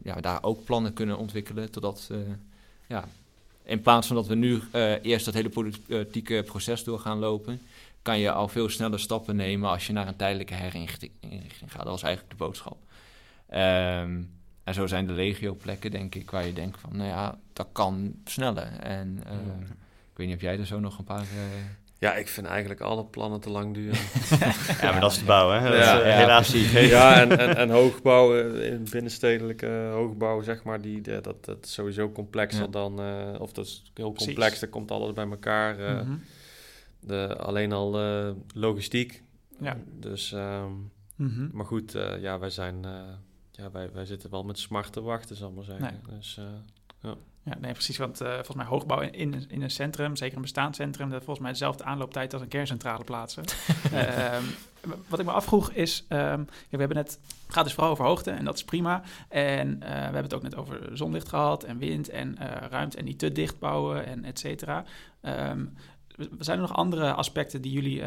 ja, daar ook plannen kunnen ontwikkelen. Totdat ja, in plaats van dat we nu eh, eerst dat hele politieke proces door gaan lopen, kan je al veel sneller stappen nemen als je naar een tijdelijke herinrichting gaat. Dat was eigenlijk de boodschap. Ehm, en zo zijn de legio-plekken, denk ik, waar je denkt van, nou ja, dat kan sneller. En uh, ik weet niet of jij er zo nog een paar... Uh... Ja, ik vind eigenlijk alle plannen te lang duren. ja, maar dat is de bouw, hè? Ja, is, uh, helaas Ja, en, en, en hoogbouw, in binnenstedelijke hoogbouw, zeg maar, die, dat, dat is sowieso complexer ja. dan... of dat is heel complex, dat komt alles bij elkaar. Mm -hmm. de, alleen al logistiek. Ja. Dus, um, mm -hmm. maar goed, ja, wij zijn ja, wij, wij zitten wel met smart te wachten, zal ik maar zeggen. Nee. Dus, uh, ja. ja. nee, precies. Want uh, volgens mij hoogbouw in, in, in, een centrum, zeker een bestaanscentrum, dat volgens mij dezelfde aanlooptijd als een kerncentrale plaatsen. um, wat ik me afvroeg is, um, ja, we hebben net, het gaat dus vooral over hoogte en dat is prima. En uh, we hebben het ook net over zonlicht gehad en wind en ruimte en niet te dicht bouwen en et cetera. Um, zijn er nog andere aspecten die jullie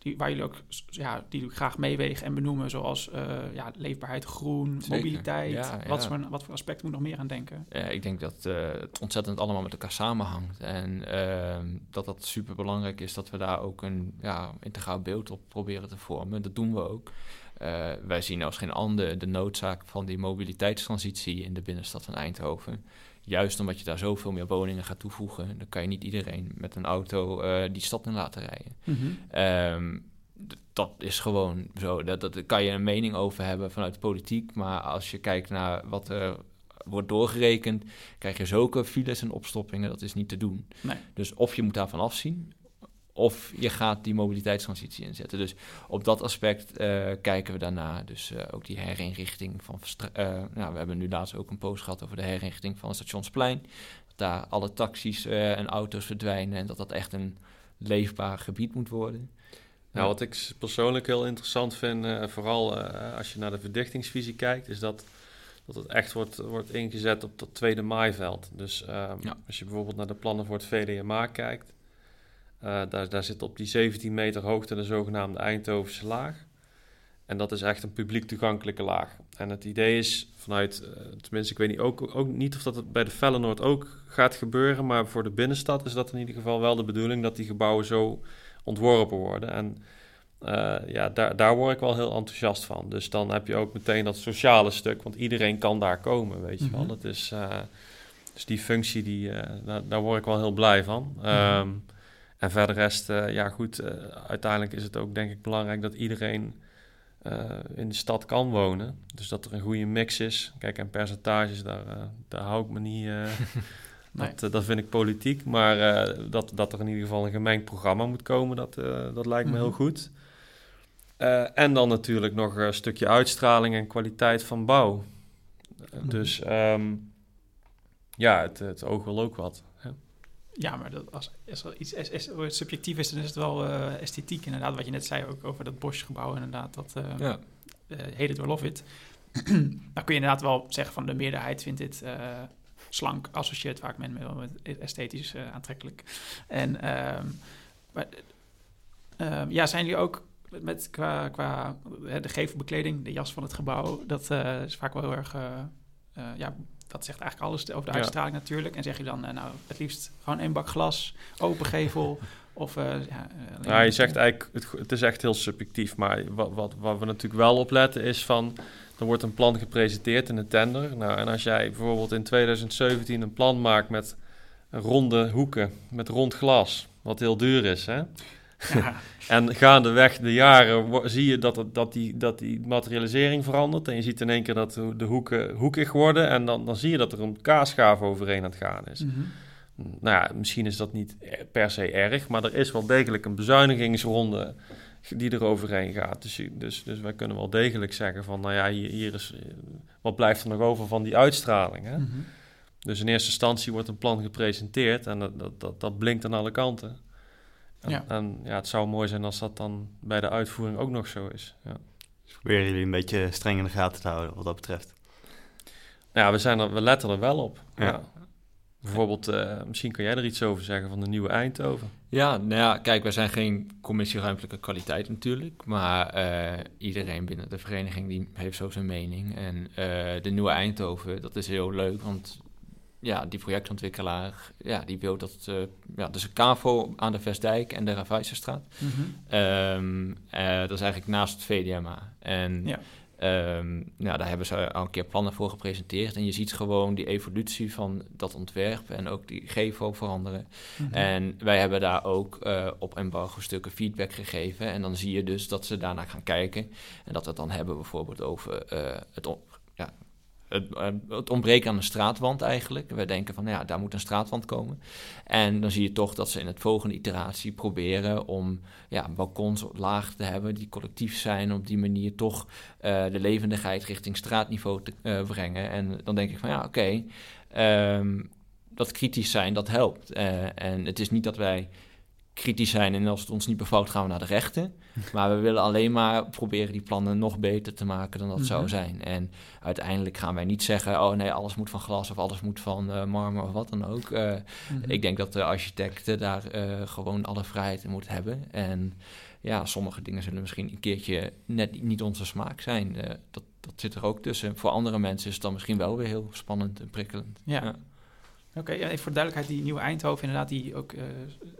die, waar jullie ook ja, die graag meewegen en benoemen, zoals uh, ja, leefbaarheid, groen, Zeker. mobiliteit. Ja, wat, ja. Voor, wat voor aspecten moet nog meer aan denken? Ja, ik denk dat uh, het ontzettend allemaal met elkaar samenhangt. En uh, dat dat super belangrijk is dat we daar ook een ja, integraal beeld op proberen te vormen. Dat doen we ook. wij zien als geen ander de noodzaak van die mobiliteitstransitie in de binnenstad van Eindhoven juist omdat je daar zoveel meer woningen gaat toevoegen, dan kan je niet iedereen met een auto uh, die stad in laten rijden. Mm -hmm. um, dat is gewoon zo. Dat, dat kan je een mening over hebben vanuit de politiek. Maar als je kijkt naar wat er wordt doorgerekend, krijg je zulke files en opstoppingen. Dat is niet te doen. Nee. Dus of je moet daarvan afzien, of je gaat die mobiliteitstransitie inzetten. Dus op dat aspect uh, kijken we daarna. Dus uh, ook die herinrichting van... Uh, nou, we hebben nu laatst ook een post gehad over de herinrichting van het Stationsplein. Dat daar alle taxis en auto's verdwijnen... en dat dat echt een leefbaar gebied moet worden. Nou, wat ik persoonlijk heel interessant vind... vooral als je naar de verdichtingsvisie kijkt... is dat, dat het echt wordt, wordt ingezet op dat tweede maaiveld. Dus ja. als je bijvoorbeeld naar de plannen voor het VDMA kijkt... Uh, daar, daar zit op die 17 meter hoogte de zogenaamde Eindhovense laag. En dat is echt een publiek toegankelijke laag. En het idee is vanuit, uh, tenminste, ik weet niet, ook, ook niet of dat het bij de Fellenoord ook gaat gebeuren, maar voor de binnenstad is dat in ieder geval wel de bedoeling dat die gebouwen zo ontworpen worden. En uh, ja, daar, daar word ik wel heel enthousiast van. Dus dan heb je ook meteen dat sociale stuk, want iedereen kan daar komen, weet je mm -hmm. wel. Dat is, dus die functie, die, daar, daar, word ik wel heel blij van. Mm -hmm. um, en verder rest, uh, ja goed, uh, uiteindelijk is het ook denk ik belangrijk dat iedereen uh, in de stad kan wonen. Dus dat er een goede mix is. Kijk, en percentages, daar, daar hou ik me niet... nee. dat, dat vind ik politiek. Maar dat, dat er in ieder geval een gemengd programma moet komen, dat, dat lijkt me mm -hmm. heel goed. en dan natuurlijk nog een stukje uitstraling en kwaliteit van bouw. Mm -hmm. Dus um, ja, het, het oog wil ook wat. Ja, maar dat als, als er iets is, is, subjectief is, dan is het wel uh, esthetiek. Inderdaad, wat je net zei ook over dat Bosch-gebouw, inderdaad, dat uh, ja. uh, Heden door Love It. dan kun je inderdaad wel zeggen van de meerderheid vindt dit slank, associeert vaak men met esthetisch aantrekkelijk. En um, maar, um, ja, zijn jullie ook met qua, qua de gevelbekleding, de jas van het gebouw, dat is vaak wel heel erg ja, dat zegt eigenlijk alles over de uitstraling ja. natuurlijk. En zeg je dan, uh, nou, het liefst gewoon één bak glas, open gevel. of, uh, ja, nou, je zegt eigenlijk, het, het, is echt heel subjectief. Maar wat, wat, wat we natuurlijk wel opletten is van... Er wordt een plan gepresenteerd in de tender. Nou, en als jij bijvoorbeeld in 2017 een plan maakt met ronde hoeken, met rond glas, wat heel duur is, hè? Ja. en gaandeweg de jaren zie je dat, het, dat, die, dat die materialisering verandert. En je ziet in één keer dat de hoeken hoekig worden. En dan, dan zie je dat er een kaasschaaf overheen aan het gaan is. Mm -hmm. Nou ja, misschien is dat niet per se erg. Maar er is wel degelijk een bezuinigingsronde die er overheen gaat. Dus, dus, dus wij kunnen wel degelijk zeggen van... Nou ja, hier, hier is... Wat blijft er nog over van die uitstraling, hè? Mm -hmm. Dus in eerste instantie wordt een plan gepresenteerd... en dat, dat, dat, dat blinkt aan alle kanten. En, ja. en ja, het zou mooi zijn als dat dan bij de uitvoering ook nog zo is. Ja. Dus proberen jullie een beetje streng in de gaten te houden wat dat betreft? Ja, we, zijn er, we letten er wel op. Ja. ja. Bijvoorbeeld, uh, misschien kan jij er iets over zeggen van de nieuwe Eindhoven. Ja, nou ja, kijk, wij zijn geen commissie ruimtelijke kwaliteit natuurlijk. Maar uh, iedereen binnen de vereniging die heeft zo zijn mening. En uh, de nieuwe Eindhoven, dat is heel leuk, want ja, die projectontwikkelaar, ja, die wil dat, uh, ja, dus een KAVO aan de Vestdijk en de Ravijzerstraat. Mhm. Ehm, eh, dat is eigenlijk naast het VDMA. En Ja. ehm, nou, daar hebben ze al een keer plannen voor gepresenteerd. En je ziet gewoon die evolutie van dat ontwerp en ook die GEVO veranderen. Mhm. En wij hebben daar ook eh, op embargo stukken feedback gegeven. En dan zie je dus dat ze daarna gaan kijken. En dat we het dan hebben bijvoorbeeld over eh, het, ja, het, eh, het ontbreken aan een straatwand eigenlijk. We denken van, nou ja, daar moet een straatwand komen. En dan zie je toch dat ze in het volgende iteratie proberen om ja, balkons laag te hebben die collectief zijn. Op die manier toch eh, de levendigheid richting straatniveau te eh, brengen. En dan denk ik van, ja, oké. ehm, dat kritisch zijn, dat helpt. En het is niet dat wij kritisch zijn en als het ons niet bevalt gaan we naar de rechter. Maar we willen alleen maar proberen die plannen nog beter te maken dan dat zou Mhm. zijn. En uiteindelijk gaan wij niet zeggen, oh nee, alles moet van glas of alles moet van eh, marmer of wat dan ook. Eh, Mhm. Ik denk dat de architecten daar eh, gewoon alle vrijheid in moeten hebben. En ja, sommige dingen zullen misschien een keertje net niet- onze smaak zijn. Dat, dat zit er ook tussen. Voor andere mensen is het dan misschien wel weer heel spannend en prikkelend. Ja. Oké, voor de duidelijkheid, die nieuwe Eindhoven inderdaad, die ook eh,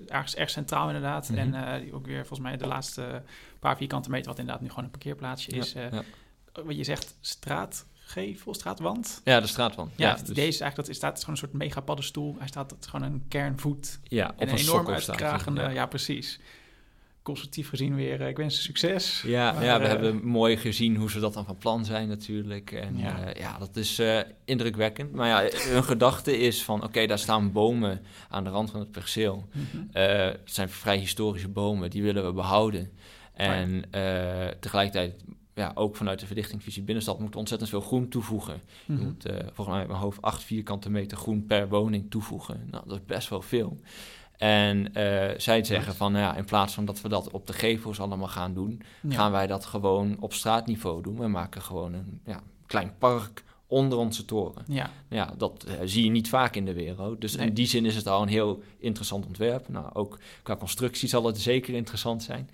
ergens erg centraal inderdaad. Mhm. En eh, die ook weer volgens mij de laatste paar vierkante meter, wat inderdaad nu gewoon een parkeerplaatsje is. Ja, eh, ja. Wat je zegt, straatgevel, straatwand. Ja, de straatwand. Ja, Ja, dus- idee is eigenlijk dat is, staat, gewoon een soort mega paddenstoel. Hij staat is gewoon een kernvoet. ja op en een, een enorm uitkragende. Ja, precies. Constructief gezien weer, eh, ik wens ze succes. ja, Maar, ja, we eh, hebben mooi gezien hoe ze dat dan van plan zijn natuurlijk. En Ja. ja, ja dat is eh, indrukwekkend. Maar ja, hun gedachte is van, oké, daar staan bomen aan de rand van het perceel. Eh, het zijn vrij historische bomen, die willen we behouden. En eh, tegelijkertijd, ja, ook vanuit de verdichtingsvisie binnenstad, moet ontzettend veel groen toevoegen. Je Mhm. moet eh, volgens mij uit mijn hoofd acht vierkante meter groen per woning toevoegen. Nou, dat is best wel veel. En eh, zij zeggen van, ja, in plaats van dat we dat op de gevels allemaal gaan doen, Ja. gaan wij dat gewoon op straatniveau doen. We maken gewoon een ja, klein park onder onze toren. Ja, Ja, dat eh, zie je niet vaak in de wereld. Dus Nee. in die zin is het al een heel interessant ontwerp. Nou, ook qua constructie zal het zeker interessant zijn.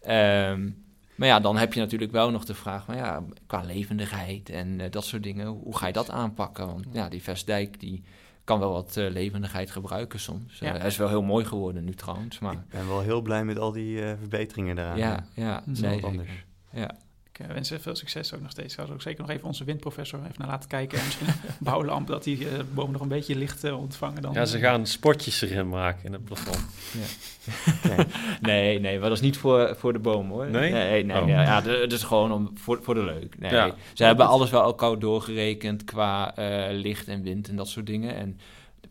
Ehm, maar ja, dan heb je natuurlijk wel nog de vraag, maar ja, qua levendigheid en eh, dat soort dingen, hoe ga je dat aanpakken? Want ja, die Vestdijk die kan wel wat eh, levendigheid gebruiken soms. Ja. Eh, hij is wel heel mooi geworden nu trouwens, maar Ik ben wel heel blij met al die eh, verbeteringen daaraan. ja, ja, Dat is nee, wel anders. zeker. Ja. Ik eh, wens ze veel succes ook nog steeds. Ik zou er ook zeker nog even onze windprofessor even naar laten kijken. En misschien een bouwlamp, dat die eh, bomen nog een beetje licht ontvangen. Dan, Ja, ze gaan spotjes erin maken in het plafond. Nee, nee, maar dat is niet voor, voor de boom hoor. Nee? Nee, nee, Oh. ja, ja, het is gewoon om, voor, voor de leuk. Nee, Ja. Ze hebben alles wel elkaar doorgerekend qua eh, licht en wind en dat soort dingen. En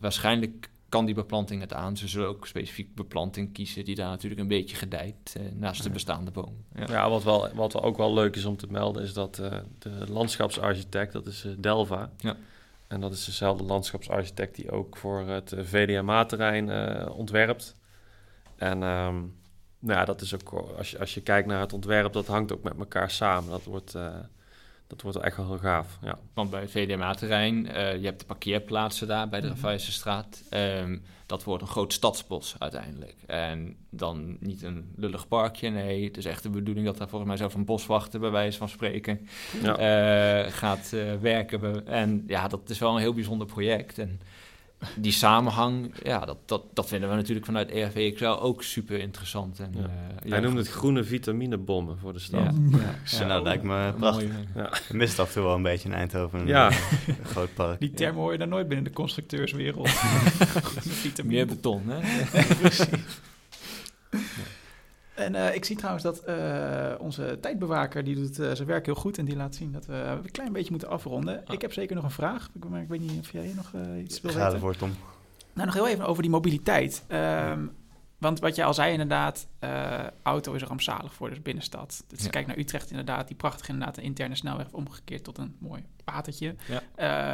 waarschijnlijk kan die beplanting het aan. Ze zullen ook specifiek beplanting kiezen die daar natuurlijk een beetje gedijt eh, naast de bestaande boom. Ja. Ja, wat, wel, wat wel ook wel leuk is om te melden, is dat eh, de landschapsarchitect, dat is eh, Delva. Ja. En dat is dezelfde landschapsarchitect die ook voor het VDMA-terrein ontwerpt. En ehm, nou ja, dat is ook, als je, als je kijkt naar het ontwerp, dat hangt ook met elkaar samen. Dat wordt, dat wordt echt wel heel gaaf. Ja. Want bij het VDMA-terrein, eh, je hebt de parkeerplaatsen daar bij de. Ehm, dat wordt een groot stadsbos uiteindelijk. En dan niet een lullig parkje, nee. Het is echt de bedoeling dat daar volgens mij zelf een boswachter, bij wijze van spreken, Ja. eh, gaat eh, werken. En ja, dat is wel een heel bijzonder project. En die samenhang, ja, dat, dat, dat vinden we natuurlijk vanuit E ERVXL ook super interessant. En, Ja. eh, Hij noemt het groene vitaminebommen voor de stad. Ja, Ja. nou, lijkt me prachtig. Je mist af en toe wel een beetje in Eindhoven. Een, Ja. eh, een groot park. Die termen hoor je daar nooit binnen de constructeurswereld. Vitamine. Meer beton, hè? Precies. En eh, ik zie trouwens dat eh, onze tijdbewaker, die doet eh, zijn werk heel goed en die laat zien dat we een klein beetje moeten afronden. Ik heb zeker nog een vraag, ik- maar ik weet niet of jij nog eh, iets wil Ga weten. ervoor, Tom. Nou, nog heel even over die mobiliteit. Ehm, want wat jij al zei inderdaad, eh, auto is rampzalig voor de binnenstad. Dus Ja. kijk naar Utrecht inderdaad, die prachtig inderdaad de interne snelweg omgekeerd tot een mooi watertje. Ja.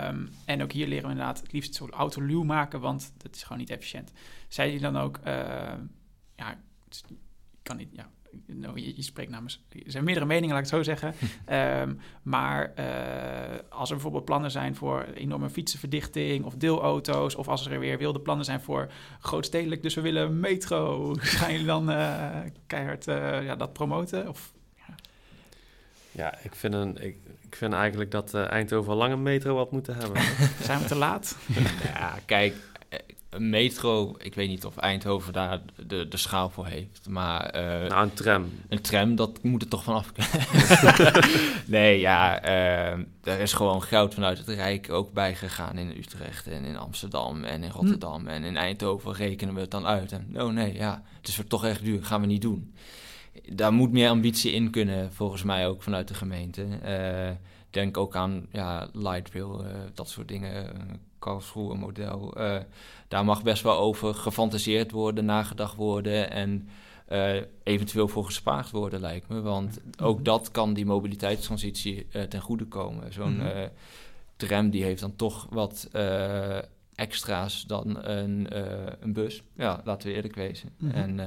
Ehm, en ook hier leren we inderdaad het liefst zo'n auto luw maken, want dat is gewoon niet efficiënt. Zei die dan ook, ehm, ja, het is- ik kan niet, ja, nou, je, je spreekt namens, er zijn meerdere meningen, laat ik het zo zeggen. Ehm, maar eh, als er bijvoorbeeld plannen zijn voor enorme fietsenverdichting of deelauto's, of als er weer wilde plannen zijn voor grootstedelijk, dus we willen metro, gaan jullie dan eh, keihard eh, ja, dat promoten? Of, Ja, ik vind, een, ik, ik vind eigenlijk dat Eindhoven al lang een metro had moeten hebben. Zijn we te laat? Ja, kijk, metro, ik weet niet of Eindhoven daar de, de schaal voor heeft, maar eh, nou, een tram. een tram, dat moet er toch vanaf. nee, ja, eh, er is gewoon geld vanuit het Rijk ook bij gegaan in Utrecht en in Amsterdam en in Rotterdam en in Eindhoven rekenen we het dan uit. En oh nee, ja, het is toch echt duur, gaan we niet doen. Daar moet meer ambitie in kunnen, volgens mij ook vanuit de gemeente. Eh, denk ook aan ja, light rail, eh, dat soort dingen, uh, Karlsruhe model. Eh, daar mag best wel over gefantaseerd worden, nagedacht worden en eh, eventueel voor gespaard worden, lijkt me. Want ook dat kan die mobiliteitstransitie eh, ten goede komen. Zo'n Mhm. tram die heeft dan toch wat extra's dan een, een bus. Ja, laten we eerlijk wezen. Mhm. En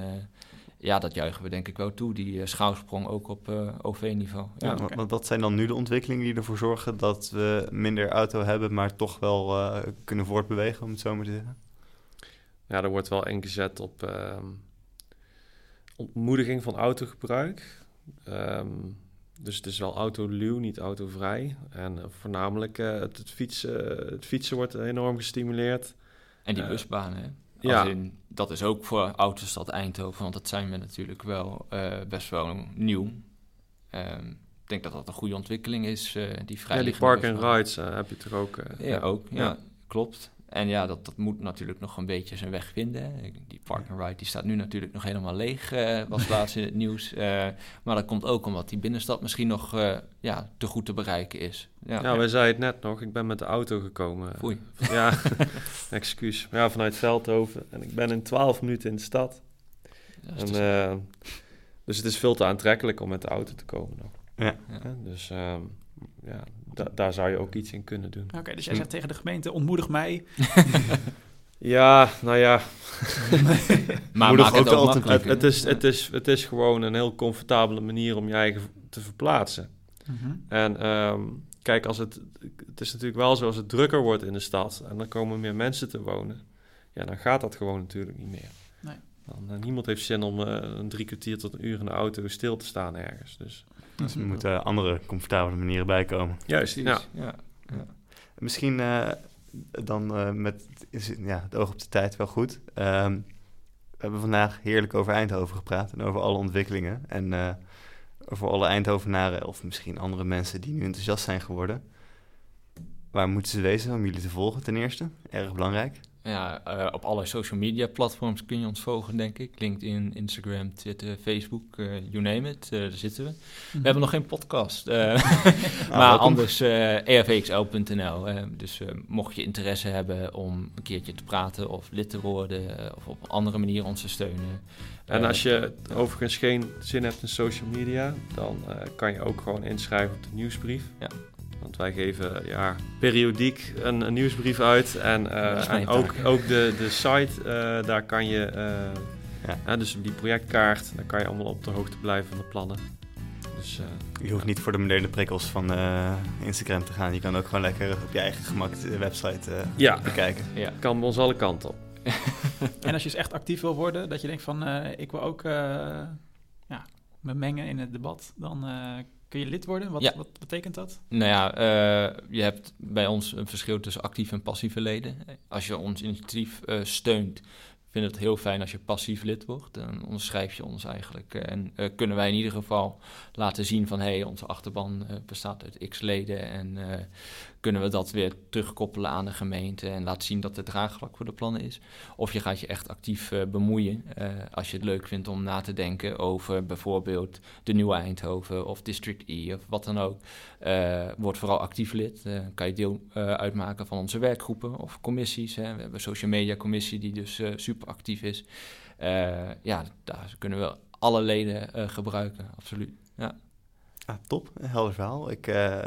ja, dat juichen we denk ik wel toe, die eh, schouwsprong ook op eh, OV-niveau. Ja, Ja. wat zijn dan nu de ontwikkelingen die ervoor zorgen dat we minder auto hebben, maar toch wel eh, kunnen voortbewegen, om het zo maar te zeggen? Ja, er wordt wel ingezet op ehm, ontmoediging van autogebruik. Ehm, dus het is wel autoluw, niet autovrij. En voornamelijk eh, het, het, fietsen, het fietsen wordt enorm gestimuleerd. En die busbanen, hè? Ja. In, dat is ook voor Autostad Eindhoven, want dat zijn we natuurlijk wel eh, best wel nieuw. Ehm, ik denk dat dat een goede ontwikkeling is, eh, die vrij Ja, die park and rides eh, heb je toch ook. Ja, ook. Ja, Ja. klopt. En ja, dat, dat moet natuurlijk nog een beetje zijn weg vinden. Die park and ride die staat nu natuurlijk nog helemaal leeg, eh, was laatst in het nieuws. Eh, maar dat komt ook omdat die binnenstad misschien nog eh, ja, te goed te bereiken is. Ja, Ja, wij zeiden het net nog. Ik ben met de auto gekomen. Foei. Ja, excuus. Maar ja, vanuit Veldhoven. En ik ben in 12 minuten in de stad. En, dus- eh, dus het is veel te aantrekkelijk om met de auto te komen nog. Ja. Ja. Dus ehm, ja, da- daar zou je ook iets in kunnen doen. Oké, dus jij zegt tegen de gemeente, ontmoedig mij. Ja, nou ja, maar maak ook het ook het, is, het, is, het is gewoon een heel comfortabele manier om je eigen te verplaatsen. Mhm. En ehm, kijk, als het, het is natuurlijk wel zo als het drukker wordt in de stad en dan komen meer mensen te wonen, ja, dan gaat dat gewoon natuurlijk niet meer. Nee. Dan, eh, niemand heeft zin om eh, een drie kwartier tot een uur in de auto stil te staan ergens. Dus Dus er moeten andere comfortabele manieren bij komen. juist, ja. Precies, ja. ja. Misschien eh, dan eh, met is, ja, het oog op de tijd wel goed. Ehm, we hebben vandaag heerlijk over Eindhoven gepraat en over alle ontwikkelingen. En eh, voor alle Eindhovenaren of misschien andere mensen die nu enthousiast zijn geworden. Waar moeten ze wezen om jullie te volgen ten eerste? Erg belangrijk. Ja, eh, op alle social media platforms kun je ons volgen, denk ik. LinkedIn, Instagram, Twitter, Facebook, eh, you name it. eh, daar zitten we. We hebben nog geen podcast. eh, maar anders ervxl.nl. dus mocht je interesse hebben om een keertje te praten of lid te worden... of op een andere manier ons te steunen. En als je overigens geen zin hebt in social media, dan kan je ook gewoon inschrijven op de nieuwsbrief. Ja. Want wij geven ja, periodiek een, een nieuwsbrief uit. En, eh, en ook, ook de, de site, eh, daar kan je, eh, Ja. dus die projectkaart, daar kan je allemaal op de hoogte blijven van de plannen. Dus eh, Je hoeft niet voor de moderne prikkels van eh, Instagram te gaan. Je kan ook gewoon lekker op je eigen gemak de website eh, ja, bekijken. Ja. kan bij ons alle kanten op. En als je eens echt actief wil worden, dat je denkt van, eh, ik wil ook eh, ja, me mengen in het debat, dan eh, kun je lid worden. Wat, Ja. wat betekent dat? Nou ja, eh, je hebt bij ons een verschil tussen actief en passieve leden. Als je ons initiatief eh, steunt, vind ik het heel fijn als je passief lid wordt. Dan onderschrijf je ons eigenlijk. En eh, kunnen wij in ieder geval laten zien van... hé, hey, onze achterban bestaat uit x leden... en kunnen we dat weer terugkoppelen aan de gemeente... en laten zien dat het draagvlak voor de plannen is. Of je gaat je echt actief eh, bemoeien... eh, als je het leuk vindt om na te denken over bijvoorbeeld de Nieuwe Eindhoven... of District E of wat dan ook... Eh, word vooral actief lid. Kan je deel uitmaken van onze werkgroepen of commissies. Hè. We hebben een social media commissie die dus super actief is. Ja, daar kunnen we alle leden gebruiken, absoluut. Ah, top, een helder verhaal. Ik eh,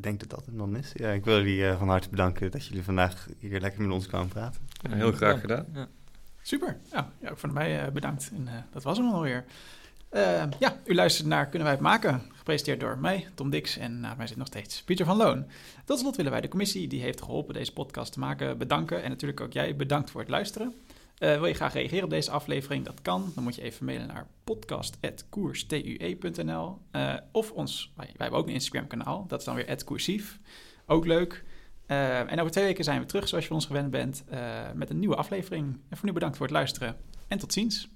denk dat dat hem dan is. Ja, ik wil jullie eh, van harte bedanken dat jullie vandaag hier lekker met ons kwamen praten. Ja, heel graag gedaan. Ja. Super. Ja, ja ook van mij eh, bedankt. En eh, dat was hem alweer. Ja, u luistert naar Kunnen wij het maken? Gepresenteerd door mij, Tom Dix. En naast mij zit nog steeds Pieter van Loon. Tot slot willen wij de commissie die heeft geholpen deze podcast te maken bedanken. En natuurlijk ook jij bedankt voor het luisteren. Eh, wil je graag reageren op deze aflevering? Dat kan. Dan moet je even mailen naar podcast.koerstue.nl uh, Of ons, wij, hebben ook een Instagram-kanaal. Dat is dan weer @koersief. Ook leuk. Uh, en over twee weken zijn we terug, zoals je ons gewend bent, met een nieuwe aflevering. En voor nu bedankt voor het luisteren en tot ziens.